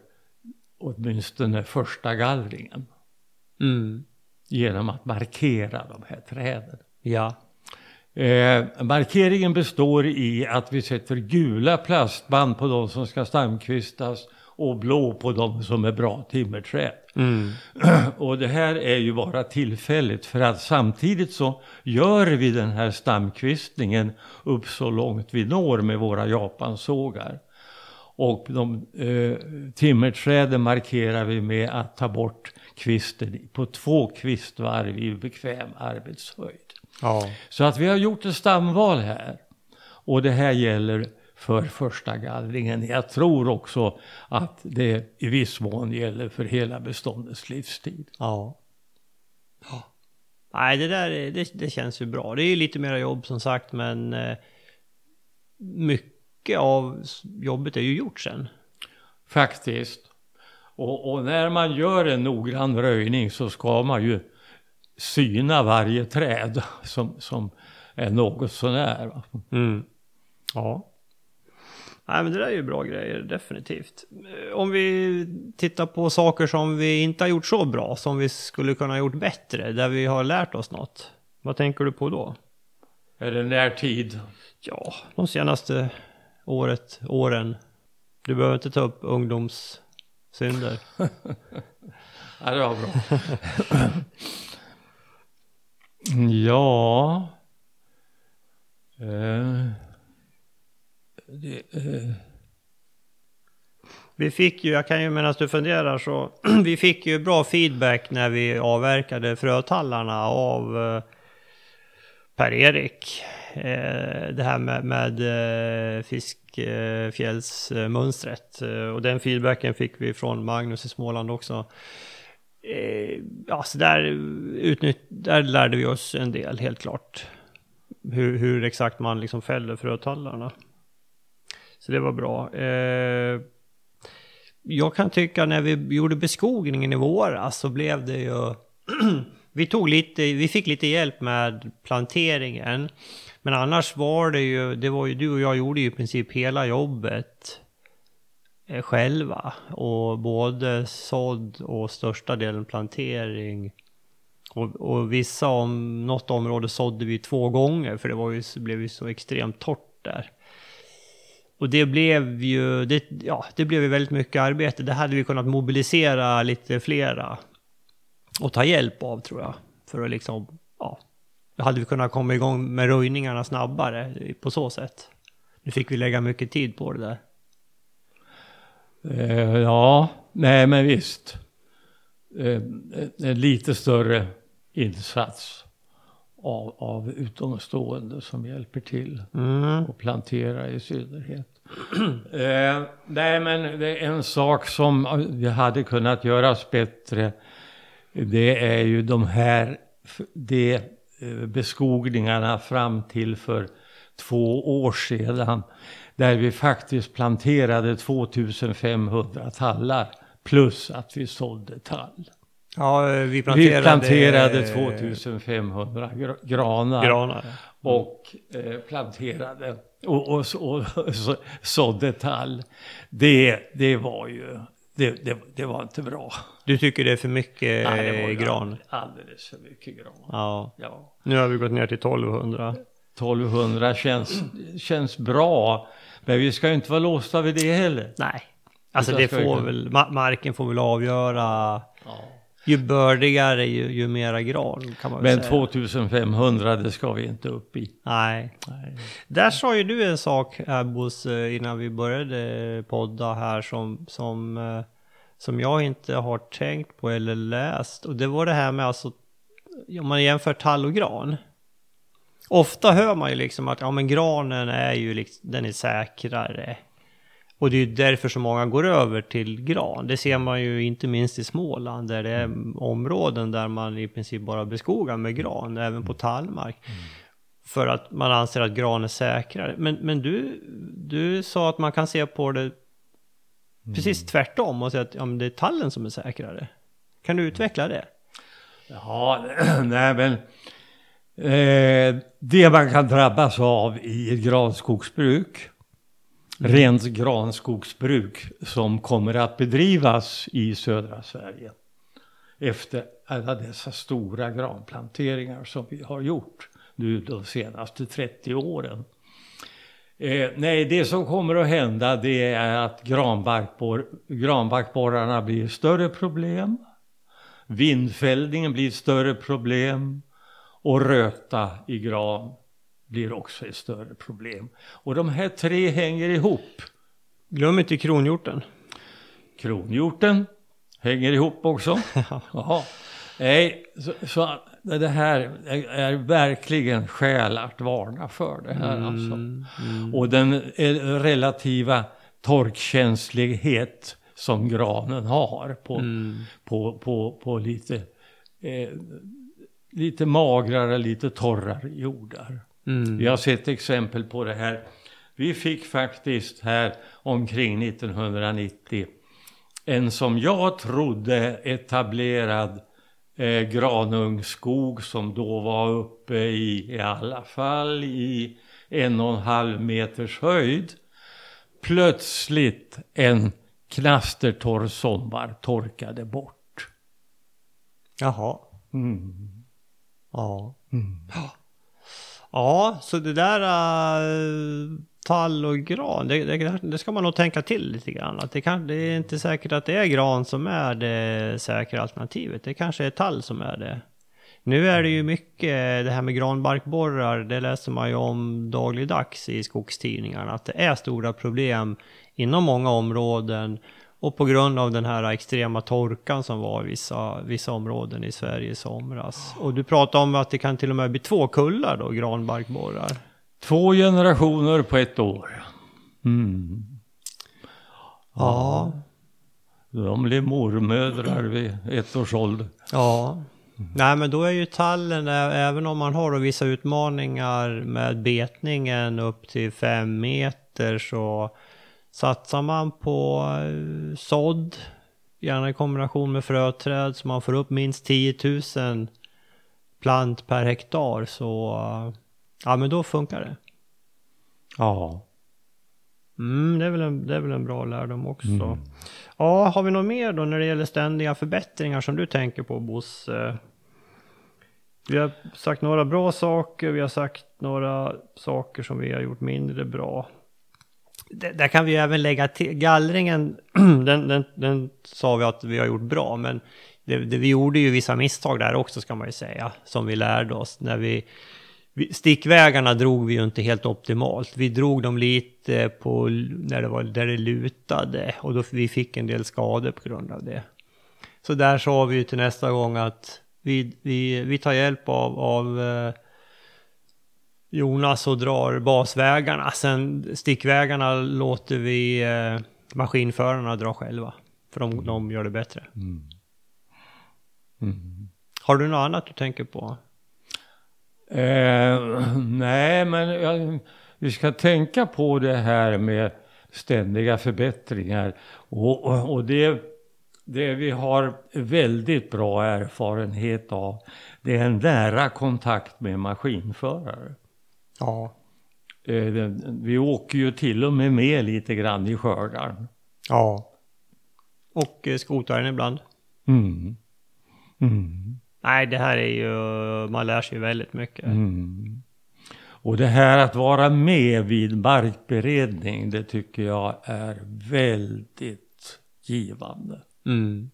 åtminstone första gallringen. Mm. Genom att markera de här träden. Ja. Eh, markeringen består i att vi sätter gula plastband på de som ska stamkvistas och blå på de som är bra timmerträd. Mm. Och det här är ju bara tillfälligt för att samtidigt så gör vi den här stamkvistningen upp så långt vi når med våra japansågar. Och de eh, timmerträden markerar vi med att ta bort kvisten på två kvistvarv i bekväm arbetshöjd. Ja. Så att vi har gjort ett stamval här. Och det här gäller för första gallringen. Jag tror också att det i viss mån gäller för hela beståndets livstid. Ja. Nej, det där är- det, det känns ju bra. Det är ju lite mera jobb som sagt, men eh, mycket av jobbet är ju gjort sen. Faktiskt. Och, och när man gör en noggrann röjning så ska man ju syna varje träd som, som är något sånär. Mm. Ja. Nej men det där är ju bra grejer, definitivt. Om vi tittar på saker som vi inte har gjort så bra, som vi skulle kunna ha gjort bättre, där vi har lärt oss något. Vad tänker du på då? Är det närtid? Ja, de senaste året, åren. Du behöver inte ta upp ungdomssynder. Ja, det var bra. ja. Eh, det, eh, Vi fick ju, jag kan ju medan du funderar så, vi fick ju bra feedback när vi avverkade frötallarna av eh, Per-Erik. Eh, det här med, med eh, fiskfjällsmönstret. Eh, och den feedbacken fick vi från Magnus i Småland också. Eh, ja, så där, utnytt, där lärde vi oss en del, helt klart. Hur, hur exakt man liksom fäller frötallarna. Så det var bra. Eh, jag kan tycka när vi gjorde beskogningen i våras så blev det ju... vi, tog lite, vi fick lite hjälp med planteringen. Men annars var det ju, det var ju du och jag gjorde ju i princip hela jobbet eh, själva. Och både sådd och största delen plantering. Och, och vissa, om något område sådde vi två gånger för det var ju, blev ju så extremt torrt där. Och det blev ju, det, ja, det blev ju väldigt mycket arbete. Det hade vi kunnat mobilisera lite flera och ta hjälp av tror jag. För att liksom, ja, då hade vi kunnat komma igång med röjningarna snabbare på så sätt. Nu fick vi lägga mycket tid på det där. eh, ja, nej men visst. Eh, en lite större insats av, av utomstående som hjälper till. Mm. och plantera i synnerhet. eh, nej men det är en sak som vi hade kunnat göras bättre. Det är ju de här de eh, beskogningarna fram till för två år sedan. Där vi faktiskt planterade 2500 tallar. Plus att vi sålde tall. Ja, vi planterade... Vi planterade 2500 gra- granar granar. och eh, planterade och, och, och, och så, sådde tall. Det, det var ju, det, det, det var inte bra. Du tycker det är för mycket Nej, det var ju gran? Alldeles för mycket gran. Ja. Ja. Nu har vi gått ner till 1200. 1200 känns, känns bra. Men vi ska ju inte vara låsta vid det heller. Nej. Alltså Utan det vi får väl, ma- marken får väl avgöra. Ja. Ju bördigare ju, ju mera gran kan man Men säga. 2500 det ska vi inte upp i. Nej. Nej. Där sa ju du en sak Abbos eh, innan vi började podda här som, som, eh, som jag inte har tänkt på eller läst. Och det var det här med alltså, om man jämför tall och gran. Ofta hör man ju liksom att ja men granen är ju liksom, den är säkrare. Och det är ju därför så många går över till gran. Det ser man ju inte minst i Småland där det är områden där man i princip bara beskogar med gran, även på tallmark. För att man anser att gran är säkrare. Men, men du, du sa att man kan se på det precis tvärtom och säga att ja, det är tallen som är säkrare. Kan du utveckla det? Ja, nej men eh, det man kan drabbas av i ett granskogsbruk, rent granskogsbruk som kommer att bedrivas i södra Sverige efter alla dessa stora granplanteringar som vi har gjort nu de senaste 30 åren. Eh, nej, det som kommer att hända det är att granbarkbor, granbarkborrarna blir ett större problem. Vindfällningen blir ett större problem och röta i gran blir också ett större problem. Och de här tre hänger ihop. Glöm inte kronhjorten. Kronhjorten hänger ihop också. Jaha. Nej, så, så det här är, verkligen skäl att varna för det här alltså. Och den eh, relativa torkkänslighet som granen har på, på, på, på lite, eh, lite magrare, lite torrare jordar. Mm. Vi har sett exempel på det här. Vi fick faktiskt här omkring 1990 en som jag trodde etablerad eh, granungsskog som då var uppe i, i alla fall i en och en halv meters höjd plötsligt en knastertorr sommar torkade bort. Jaha. Mm. Ja. Ja, så det där uh, tall och gran, det, det, det, ska man nog tänka till lite grann. Att det, kan, det är inte säkert att det är gran som är det säkra alternativet. Det kanske är tall som är det. Nu är det ju mycket det här med granbarkborrar, det läser man ju om dagligdags i skogstidningarna, att det är stora problem inom många områden och på grund av den här extrema torkan som var i vissa, vissa områden i Sverige i somras. Och du pratar om att det kan till och med bli två kullar då, granbarkborrar. Två generationer på ett år. Mm. Ja. De blir mormödrar vid ett års ålder. Ja. Nej men då är ju tallen, även om man har då vissa utmaningar med betningen upp till fem meter så satsar man på eh, sådd, gärna i kombination med fröträd så man får upp minst 10 000 plant per hektar så ja men då funkar det. Ja. Mm, det, är väl en, det är väl en bra lärdom också. Mm. Ja, har vi något mer då när det gäller ständiga förbättringar som du tänker på Bosse? Vi har sagt några bra saker, vi har sagt några saker som vi har gjort mindre bra. Där kan vi även lägga till, gallringen, den, den, den sa vi att vi har gjort bra, men det, det, vi gjorde ju vissa misstag där också ska man ju säga, som vi lärde oss när vi Stickvägarna drog vi ju inte helt optimalt. Vi drog dem lite på när det var där det lutade och då vi fick en del skador på grund av det. Så där sa vi ju till nästa gång att vi, vi, vi tar hjälp av, av eh, Jonas och drar basvägarna. Sen stickvägarna låter vi eh, maskinförarna dra själva. För de, de gör det bättre. Mm. Mm. Har du något annat du tänker på? Eh, nej, men jag, vi ska tänka på det här med ständiga förbättringar. Och, och, och det, det vi har väldigt bra erfarenhet av, det är en nära kontakt med maskinförare. Ja. Eh, vi åker ju till och med med lite grann i skördaren. Ja. Och eh, skotaren ibland. Mm. Mm. Nej, det här är ju, man lär sig väldigt mycket. Mm. Och det här att vara med vid markberedning, det tycker jag är väldigt givande. Mm.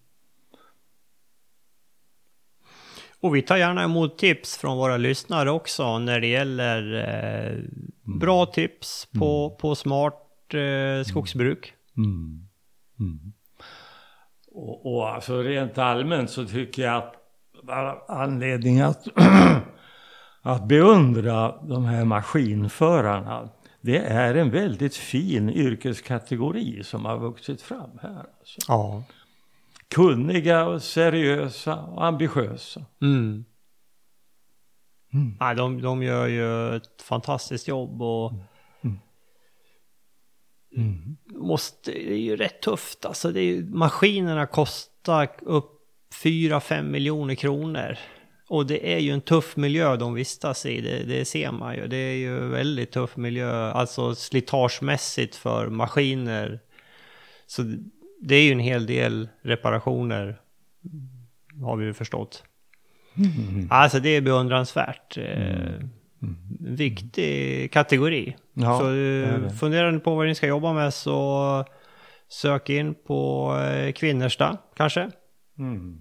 Och vi tar gärna emot tips från våra lyssnare också när det gäller eh, bra mm. tips på, mm. på smart eh, skogsbruk. Mm. Mm. Och, och alltså rent allmänt så tycker jag att anledning att, att beundra de här maskinförarna. Det är en väldigt fin yrkeskategori som har vuxit fram här. Alltså. Ja. Kunniga och seriösa och ambitiösa. Mm. Mm. Nej, de, de gör ju ett fantastiskt jobb och mm. mm. måste, det är ju rätt tufft. Alltså det är, maskinerna kostar upp 4-5 miljoner kronor. Och det är ju en tuff miljö de vistas i, det, det, ser man ju. Det är ju väldigt tuff miljö, alltså slitagemässigt för maskiner. Så det är ju en hel del reparationer, har vi ju förstått. Mm. Alltså det är beundransvärt. Eh, mm. Mm. Viktig kategori. Ja, så eh, funderar ni på vad ni ska jobba med så sök in på eh, Kvinnersta kanske. Mm.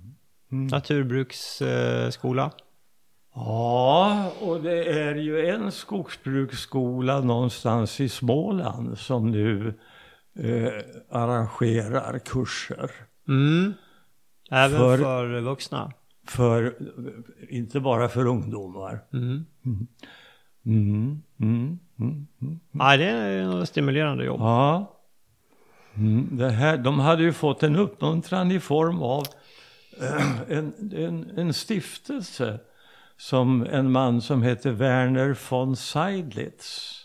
Mm. Naturbruksskola. Ja, och det är ju en skogsbruksskola någonstans i Småland som nu eh, arrangerar kurser. Mm. Även för, för, vuxna? För, inte bara för ungdomar. Mm. Mm. Mm. mm. mm. mm. Ja, det är ett stimulerande jobb. Ja. Det här, de hade ju fått en uppmuntran i form av en, en, en stiftelse som en man som heter Werner von Seidlitz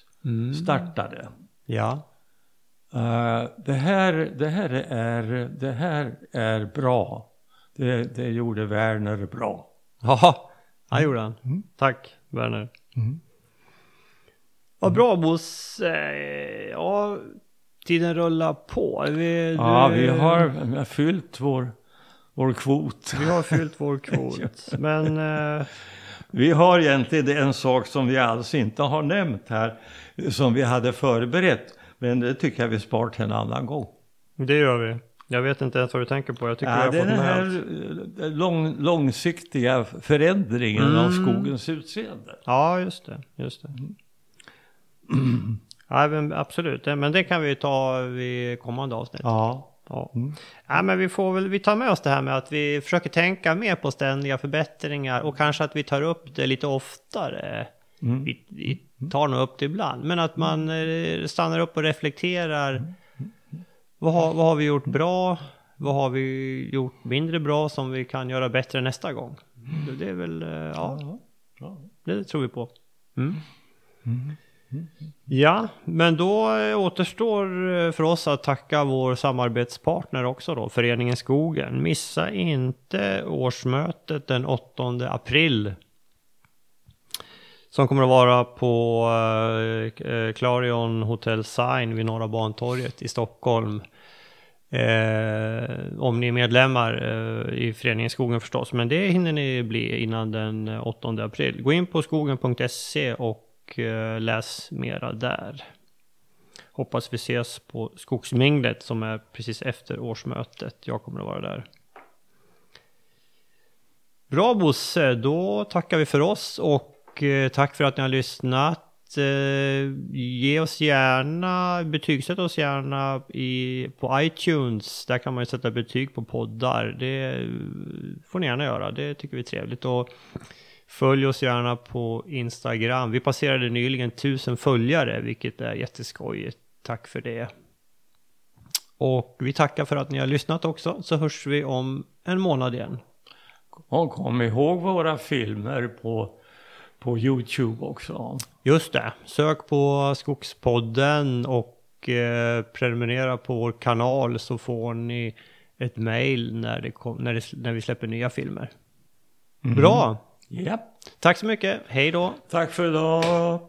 startade. Ja. Uh, det, här, det, här är, det här är bra. Det, det gjorde Werner bra. Ja, han gjorde han. Mm. Tack Werner. Mm. Vad bra Bosse. Ja, tiden rullar på. Vi, Ja, du- vi har, vi har fyllt vår, vår kvot. Vi har fyllt vår kvot. Men eh, Vi har egentligen en sak som vi alls inte har nämnt här, som vi hade förberett. Men det tycker jag vi spar till en annan gång. det gör vi. Jag vet inte ens vad du tänker på. Jag tycker Ja, vi det är den här eh, lång, långsiktiga förändringen av Mm. skogens utseende. Ja, just det. Just det. Ja, men absolut. Men det kan vi ta vid kommande avsnitt. Ja. Ja. Mm. ja, men vi får väl vi tar med oss det här med att vi försöker tänka mer på ständiga förbättringar och kanske att vi tar upp det lite oftare. Mm. Vi, vi tar nog upp det ibland, men att man eh, stannar upp och reflekterar. Vad har, vad har vi gjort bra? Vad har vi gjort mindre bra som vi kan göra bättre nästa gång? Det, det är väl, eh, ja, det tror vi på. Mm. Ja, men då eh, återstår för oss att tacka vår samarbetspartner också då, Föreningen Skogen. Missa inte årsmötet den 8 april. Som kommer att vara på eh, eh, Clarion Hotel Sign vid Norra Bantorget i Stockholm. Eh, om ni är medlemmar eh, i Föreningen Skogen förstås, men det hinner ni bli innan den eh, 8 april. Gå in på skogen.se och eh, läs mera där. Hoppas vi ses på Skogsminglet som är precis efter årsmötet. Jag kommer att vara där. Bra Bosse, då tackar vi för oss och och eh, tack för att ni har lyssnat. Eh, ge oss gärna, betygsätt oss gärna i, på iTunes. Där kan man ju sätta betyg på poddar. Det får ni gärna göra, det tycker vi är trevligt. Och följ oss gärna på Instagram. Vi passerade nyligen tusen följare, vilket är jätteskojigt. Tack för det. Och vi tackar för att ni har lyssnat också, så hörs vi om en månad igen. Och kom ihåg våra filmer på, på Youtube också. Just det, sök på Skogspodden och eh, prenumerera på vår kanal så får ni ett mail när, det kom, när, det, när vi släpper nya filmer. Bra! Japp. Tack så mycket, hej då! Tack för idag.